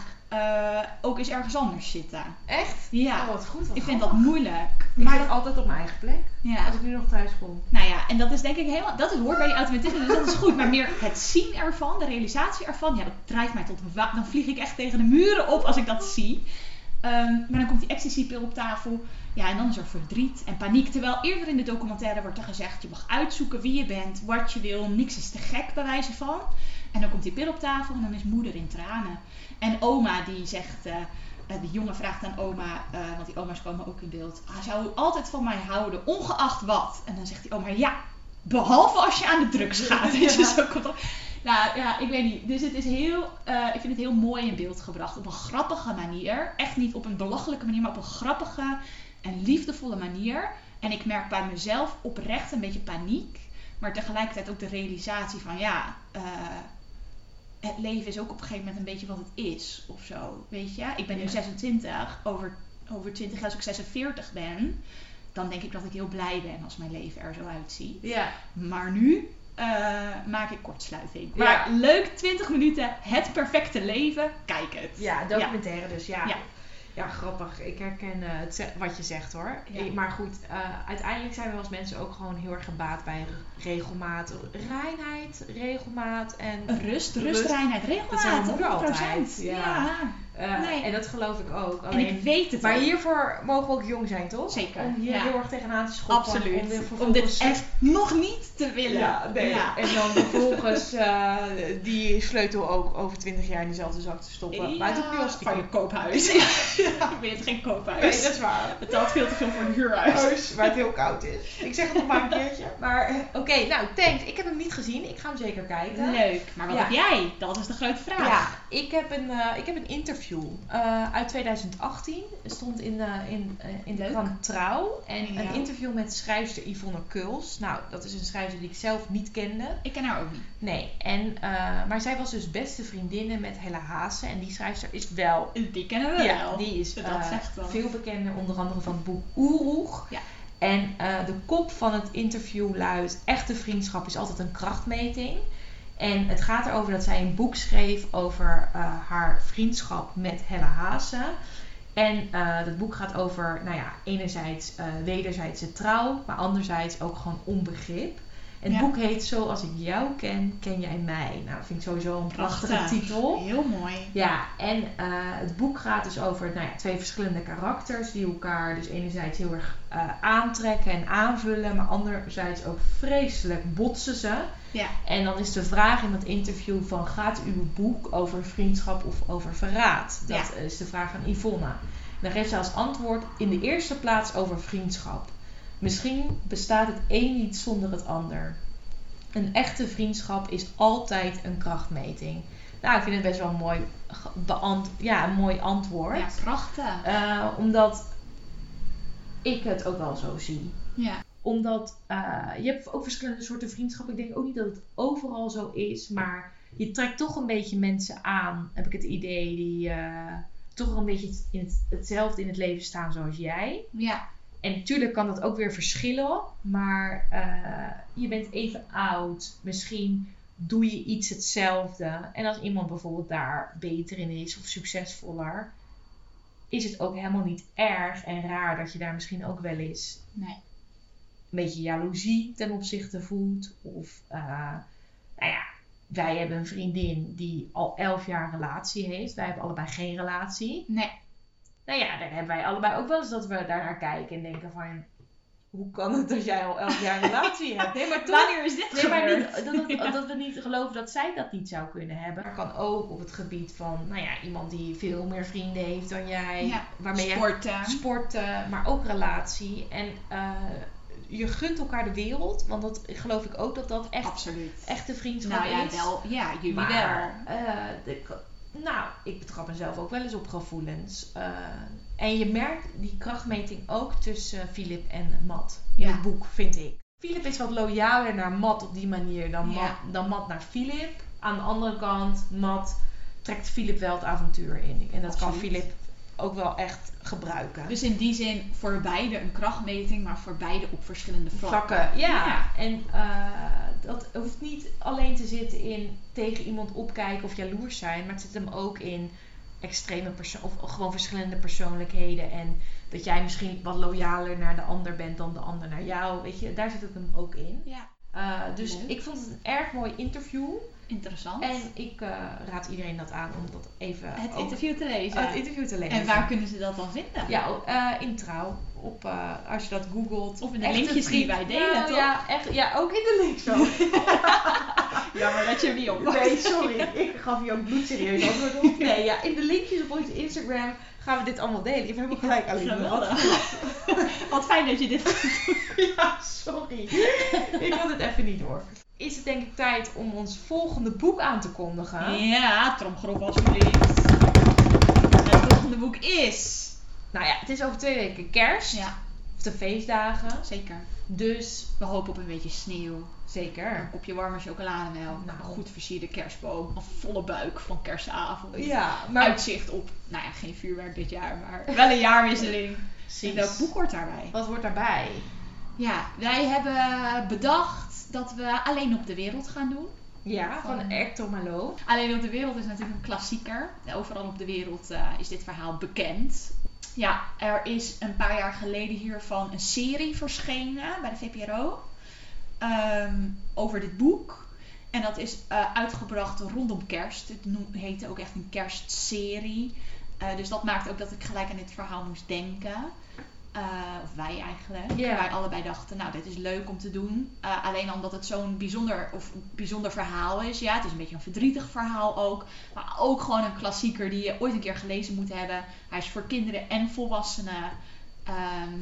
ook eens ergens anders zitten. Echt? Ja. Oh, wat goed. wat ik vind dat moeilijk. Ik Maar zit altijd op mijn eigen plek. ja. Als ik nu nog thuis kom. Nou ja, en dat is denk ik helemaal, dat hoort bij die automatisme, dus dat is goed. Maar meer het zien ervan, de realisatie ervan, ja, dat drijft mij tot, dan vlieg ik echt tegen de muren op als ik dat zie. Ehm, maar dan komt die ecstasy-pil op tafel. Ja, en dan is er verdriet en paniek. Terwijl eerder in de documentaire wordt er gezegd, je mag uitzoeken wie je bent, wat je wil, niks is te gek bij wijze van. En dan komt die pil op tafel en dan is moeder in tranen. En oma die zegt, eh, eh, die jongen vraagt aan oma, eh, want die oma's komen ook in beeld. Hij zou altijd van mij houden, ongeacht wat. En dan zegt die oma, ja, behalve als je aan de drugs gaat. *laughs* Ja. zo komt. Nou ja, ik weet niet. Dus het is heel, eh, ik vind het heel mooi in beeld gebracht. Op een grappige manier. Echt niet op een belachelijke manier, maar op een grappige en liefdevolle manier. En ik merk bij mezelf oprecht een beetje paniek. Maar tegelijkertijd ook de realisatie van ja, eh, het leven is ook op een gegeven moment een beetje wat het is. Of zo. Weet je? Ik ben nu Ja. 26. Over, over 20 jaar als ik 46 ben. Dan denk ik dat ik heel blij ben als mijn leven er zo uitziet. Ja. Maar nu eh, maak ik kortsluiting. Ja. Maar leuk, 20 minuten, het perfecte leven. Kijk het. Ja, documentaire dus, ja. Ja. Ja, grappig. Ik herken eh, wat je zegt hoor. Maar goed, eh, uiteindelijk zijn we als mensen ook gewoon heel erg gebaat bij re- regelmaat. Reinheid, regelmaat en... Rust, Rust. rust, reinheid, Dat zei regelmaat. mijn moeder 100%. altijd, ja. Eh, Nee. En dat geloof ik ook. En Alleen, ik weet het maar ook. hiervoor mogen we ook jong zijn, toch? Zeker, Om hier ja. heel erg tegenaan te schoppen. Absoluut. Om, weer Om dit echt nog niet te willen. Ja, nee. Ja. En dan vervolgens eh, die sleutel ook over 20 jaar in diezelfde zak te stoppen. Maar het doet nu al van je koophuis. ja. *laughs* Ik weet geen koophuis. Nee, dat is waar. Het betaalt veel te veel voor een huurhuis. huis waar het heel koud is. Ik zeg het nog maar een keertje. *laughs* Maar eh, oké, nou thanks. Ik heb hem niet gezien. Ik ga hem zeker kijken. Leuk. Maar wat heb jij? Dat is de grote vraag. Ja, ik heb een, ik heb een interview eh, uit 2018. Het stond in, in, eh, in de krant Trouw. En Ja. een interview met schrijfster Yvonne Kuls. Nou, dat is een schrijfster die ik zelf niet kende. Ik ken haar ook niet. Nee, en, eh, maar zij was dus beste vriendinnen met Hella Haase. En die schrijfster is wel Die kennen we Ja, wel. die is Dat zegt wel. veel bekender, onder andere van het boek Oeroeg. Ja. En de kop van het interview luidt: Echte vriendschap is altijd een krachtmeting. En het gaat erover dat zij een boek schreef over eh, haar vriendschap met Hella Haase. En eh, dat boek gaat over, nou ja, enerzijds eh wederzijdse trouw, maar anderzijds ook gewoon onbegrip. En het Ja. boek heet Zoals ik jou ken, ken jij mij. Nou, dat vind ik sowieso een prachtige Prachtig. titel. Heel mooi. Ja, en eh, het boek gaat dus over nou ja, twee verschillende karakters die elkaar dus enerzijds heel erg eh, aantrekken en aanvullen, maar anderzijds ook vreselijk botsen ze. Ja. En dan is de vraag in dat interview van gaat uw boek over vriendschap of over verraad? Dat is de vraag van Yvonne. En dan geeft zij als antwoord in de eerste plaats over vriendschap. Misschien bestaat het een niet zonder het ander. Een echte vriendschap is altijd een krachtmeting. Nou, ik vind het best wel een mooi, beant ja, een mooi antwoord. Ja, prachtig. Eh, omdat ik het ook wel zo zie. Ja. Omdat eh, je hebt ook verschillende soorten vriendschappen. Ik denk ook niet dat het overal zo is. Maar je trekt toch een beetje mensen aan, heb ik het idee, die eh, toch wel een beetje in het, hetzelfde in het leven staan zoals jij. Ja. En natuurlijk kan dat ook weer verschillen. Maar eh, je bent even oud. Misschien doe je iets hetzelfde. En als iemand bijvoorbeeld daar beter in is of succesvoller, is het ook helemaal niet erg en raar dat je daar misschien ook wel eens Nee. een beetje jaloezie ten opzichte voelt. Of, eh, nou ja, wij hebben een vriendin die al elf jaar een relatie heeft. Wij hebben allebei geen relatie. Nee. Nou ja, daar hebben wij allebei ook wel eens dat we daar naar kijken en denken van... hoe kan het dat jij al elf jaar een relatie *laughs* hebt? Nee, maar toch, Wanneer is dit nee, maar niet, dat, dat, *laughs* dat we niet geloven dat zij dat niet zou kunnen hebben. Maar kan ook op het gebied van, nou ja, iemand die veel meer vrienden heeft dan jij. Ja, waarmee jij Sporten. sporten, maar ook relatie. En eh, je gunt elkaar de wereld, want dat geloof ik ook dat dat echt Absoluut. echte vriendschap Nou ja, is. wel. Ja, jullie maar, wel. eh, de, nou, ik betrap mezelf ook wel eens op gevoelens. Eh, en je merkt die krachtmeting ook tussen Philip en Matt. In Ja. het boek, vind ik. Philip is wat loyaler naar Matt op die manier dan, Ja. Matt, dan Matt naar Philip. Aan de andere kant, Matt trekt Philip wel het avontuur in. En dat kan Absoluut. Ook wel echt gebruiken. Dus in die zin voor beide een krachtmeting, maar voor beide op verschillende vlakken. vlakken. Ja. Ja. En eh, dat hoeft niet alleen te zitten in tegen iemand opkijken of jaloers zijn, maar het zit hem ook in extreme perso of gewoon verschillende persoonlijkheden en dat jij misschien wat loyaler naar de ander bent dan de ander naar jou, weet je, daar zit het hem ook in. Ja, Eh, dus Leuk. ik vond het een erg mooi interview interessant. en ik eh, raad iedereen dat aan om dat even het ook- interview te lezen. het interview te lezen. en waar kunnen ze dat dan vinden? Ja, eh, in trouw. Op, eh, als je dat googelt. Of in de Echte linkjes die wij delen, Nou, toch? Ja, echt, ja, ook in de links zo. *laughs* Jammer dat je wie op. Nee, sorry. Ik gaf je ook bloedserieus antwoord op. *laughs* Nee, ja, in de linkjes op onze Instagram gaan we dit allemaal delen. Ik heb helemaal gelijk alleen Geweldig. *laughs* Wat fijn dat je dit Ja, sorry. Ik had het even niet door. Is het denk ik tijd om ons volgende boek aan te kondigen? Ja, tromgeroffel alsjeblieft. Het volgende boek is... Nou ja, het is over twee weken kerst. Ja, Of de feestdagen. zeker. Dus We hopen op een beetje sneeuw. Een zeker. kopje warme chocolademelk. Nou. Een goed versierde kerstboom. Een volle buik van kerstavond. Ja, maar... Uitzicht op, nou ja, geen vuurwerk dit jaar, maar *laughs* wel een jaarwisseling. En Precies. welk boek hoort daarbij? Wat wordt daarbij? Ja, wij hebben bedacht dat we Alleen op de Wereld gaan doen. Ja, van Van- Hector Malo. Alleen op de Wereld is natuurlijk een klassieker. Overal op de wereld eh, is dit verhaal bekend. Ja, er is een paar jaar geleden hiervan een serie verschenen bij de VPRO. ehm, over dit boek. En dat is eh, uitgebracht rondom kerst. Het heette ook echt een kerstserie. Eh, dus dat maakt ook dat ik gelijk aan dit verhaal moest denken. Eh, of wij eigenlijk. Wij allebei dachten, nou, dit is leuk om te doen. Eh, alleen omdat het zo'n bijzonder, of bijzonder verhaal is. Ja, het is een beetje een verdrietig verhaal ook. Maar ook gewoon een klassieker die je ooit een keer gelezen moet hebben. Hij is voor kinderen en volwassenen. Ehm,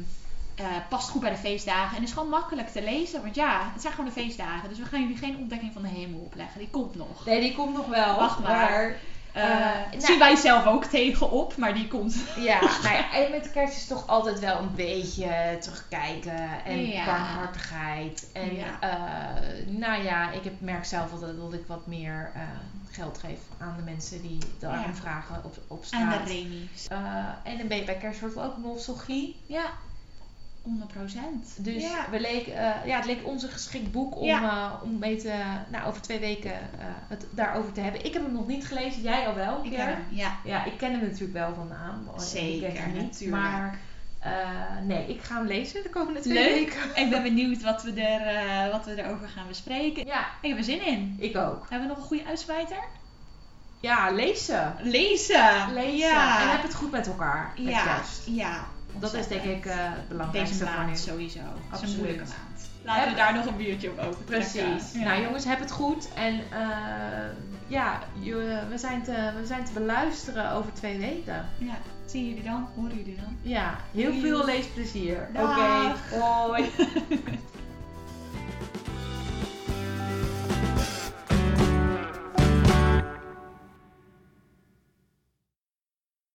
eh, past goed bij de feestdagen. En is gewoon makkelijk te lezen. Want ja, het zijn gewoon de feestdagen. Dus we gaan jullie geen ontdekking van de hemel opleggen. Die komt nog. Nee, die komt nog wel. Wacht maar. Eh, nou- zien wij zelf ook tegenop, maar die komt. Ja, ja, en met kerst is toch altijd wel een beetje terugkijken en Ja. barmhartigheid. En Ja. eh, nou ja, ik heb, merk zelf altijd dat ik wat meer eh, geld geef aan de mensen die daarom Ja. vragen op, op Aan de straat. remies. Eh, en dan ben je bij kerst wordt ook nostalgie. Ja, 100 procent. Dus ja. we leek, eh, ja, het leek ons een geschikt boek om, Ja. eh, om mee te, nou, over twee weken eh, het daarover te hebben. Ik heb hem nog niet gelezen, jij al wel? Ik ken hem, ja. Ja, ik ken hem natuurlijk wel van naam. Zeker, ik ken hem niet. natuurlijk. Maar eh, nee, ik ga hem lezen de komende twee Leuk. weken. Ik ben benieuwd wat we, er, eh, wat we erover gaan bespreken. Ja, Ik heb er zin in. ik ook. Hebben we nog een goede uitsmijter? Ja, lezen. Lezen. Lezen. Ja. En heb het goed met elkaar. Met ja. kerst. ja. Dat is denk ik eh, het Deze belangrijkste voor nu. maand sowieso. Het is een moeilijke maand. Laten we daar nog een biertje op over Precies. Ja. Nou jongens, heb het goed. En eh, ja, we zijn, te, we zijn te beluisteren over twee weken. Ja. Zien jullie dan? Horen jullie dan? Ja, heel Doei. veel leesplezier. Oké, hoi. *laughs*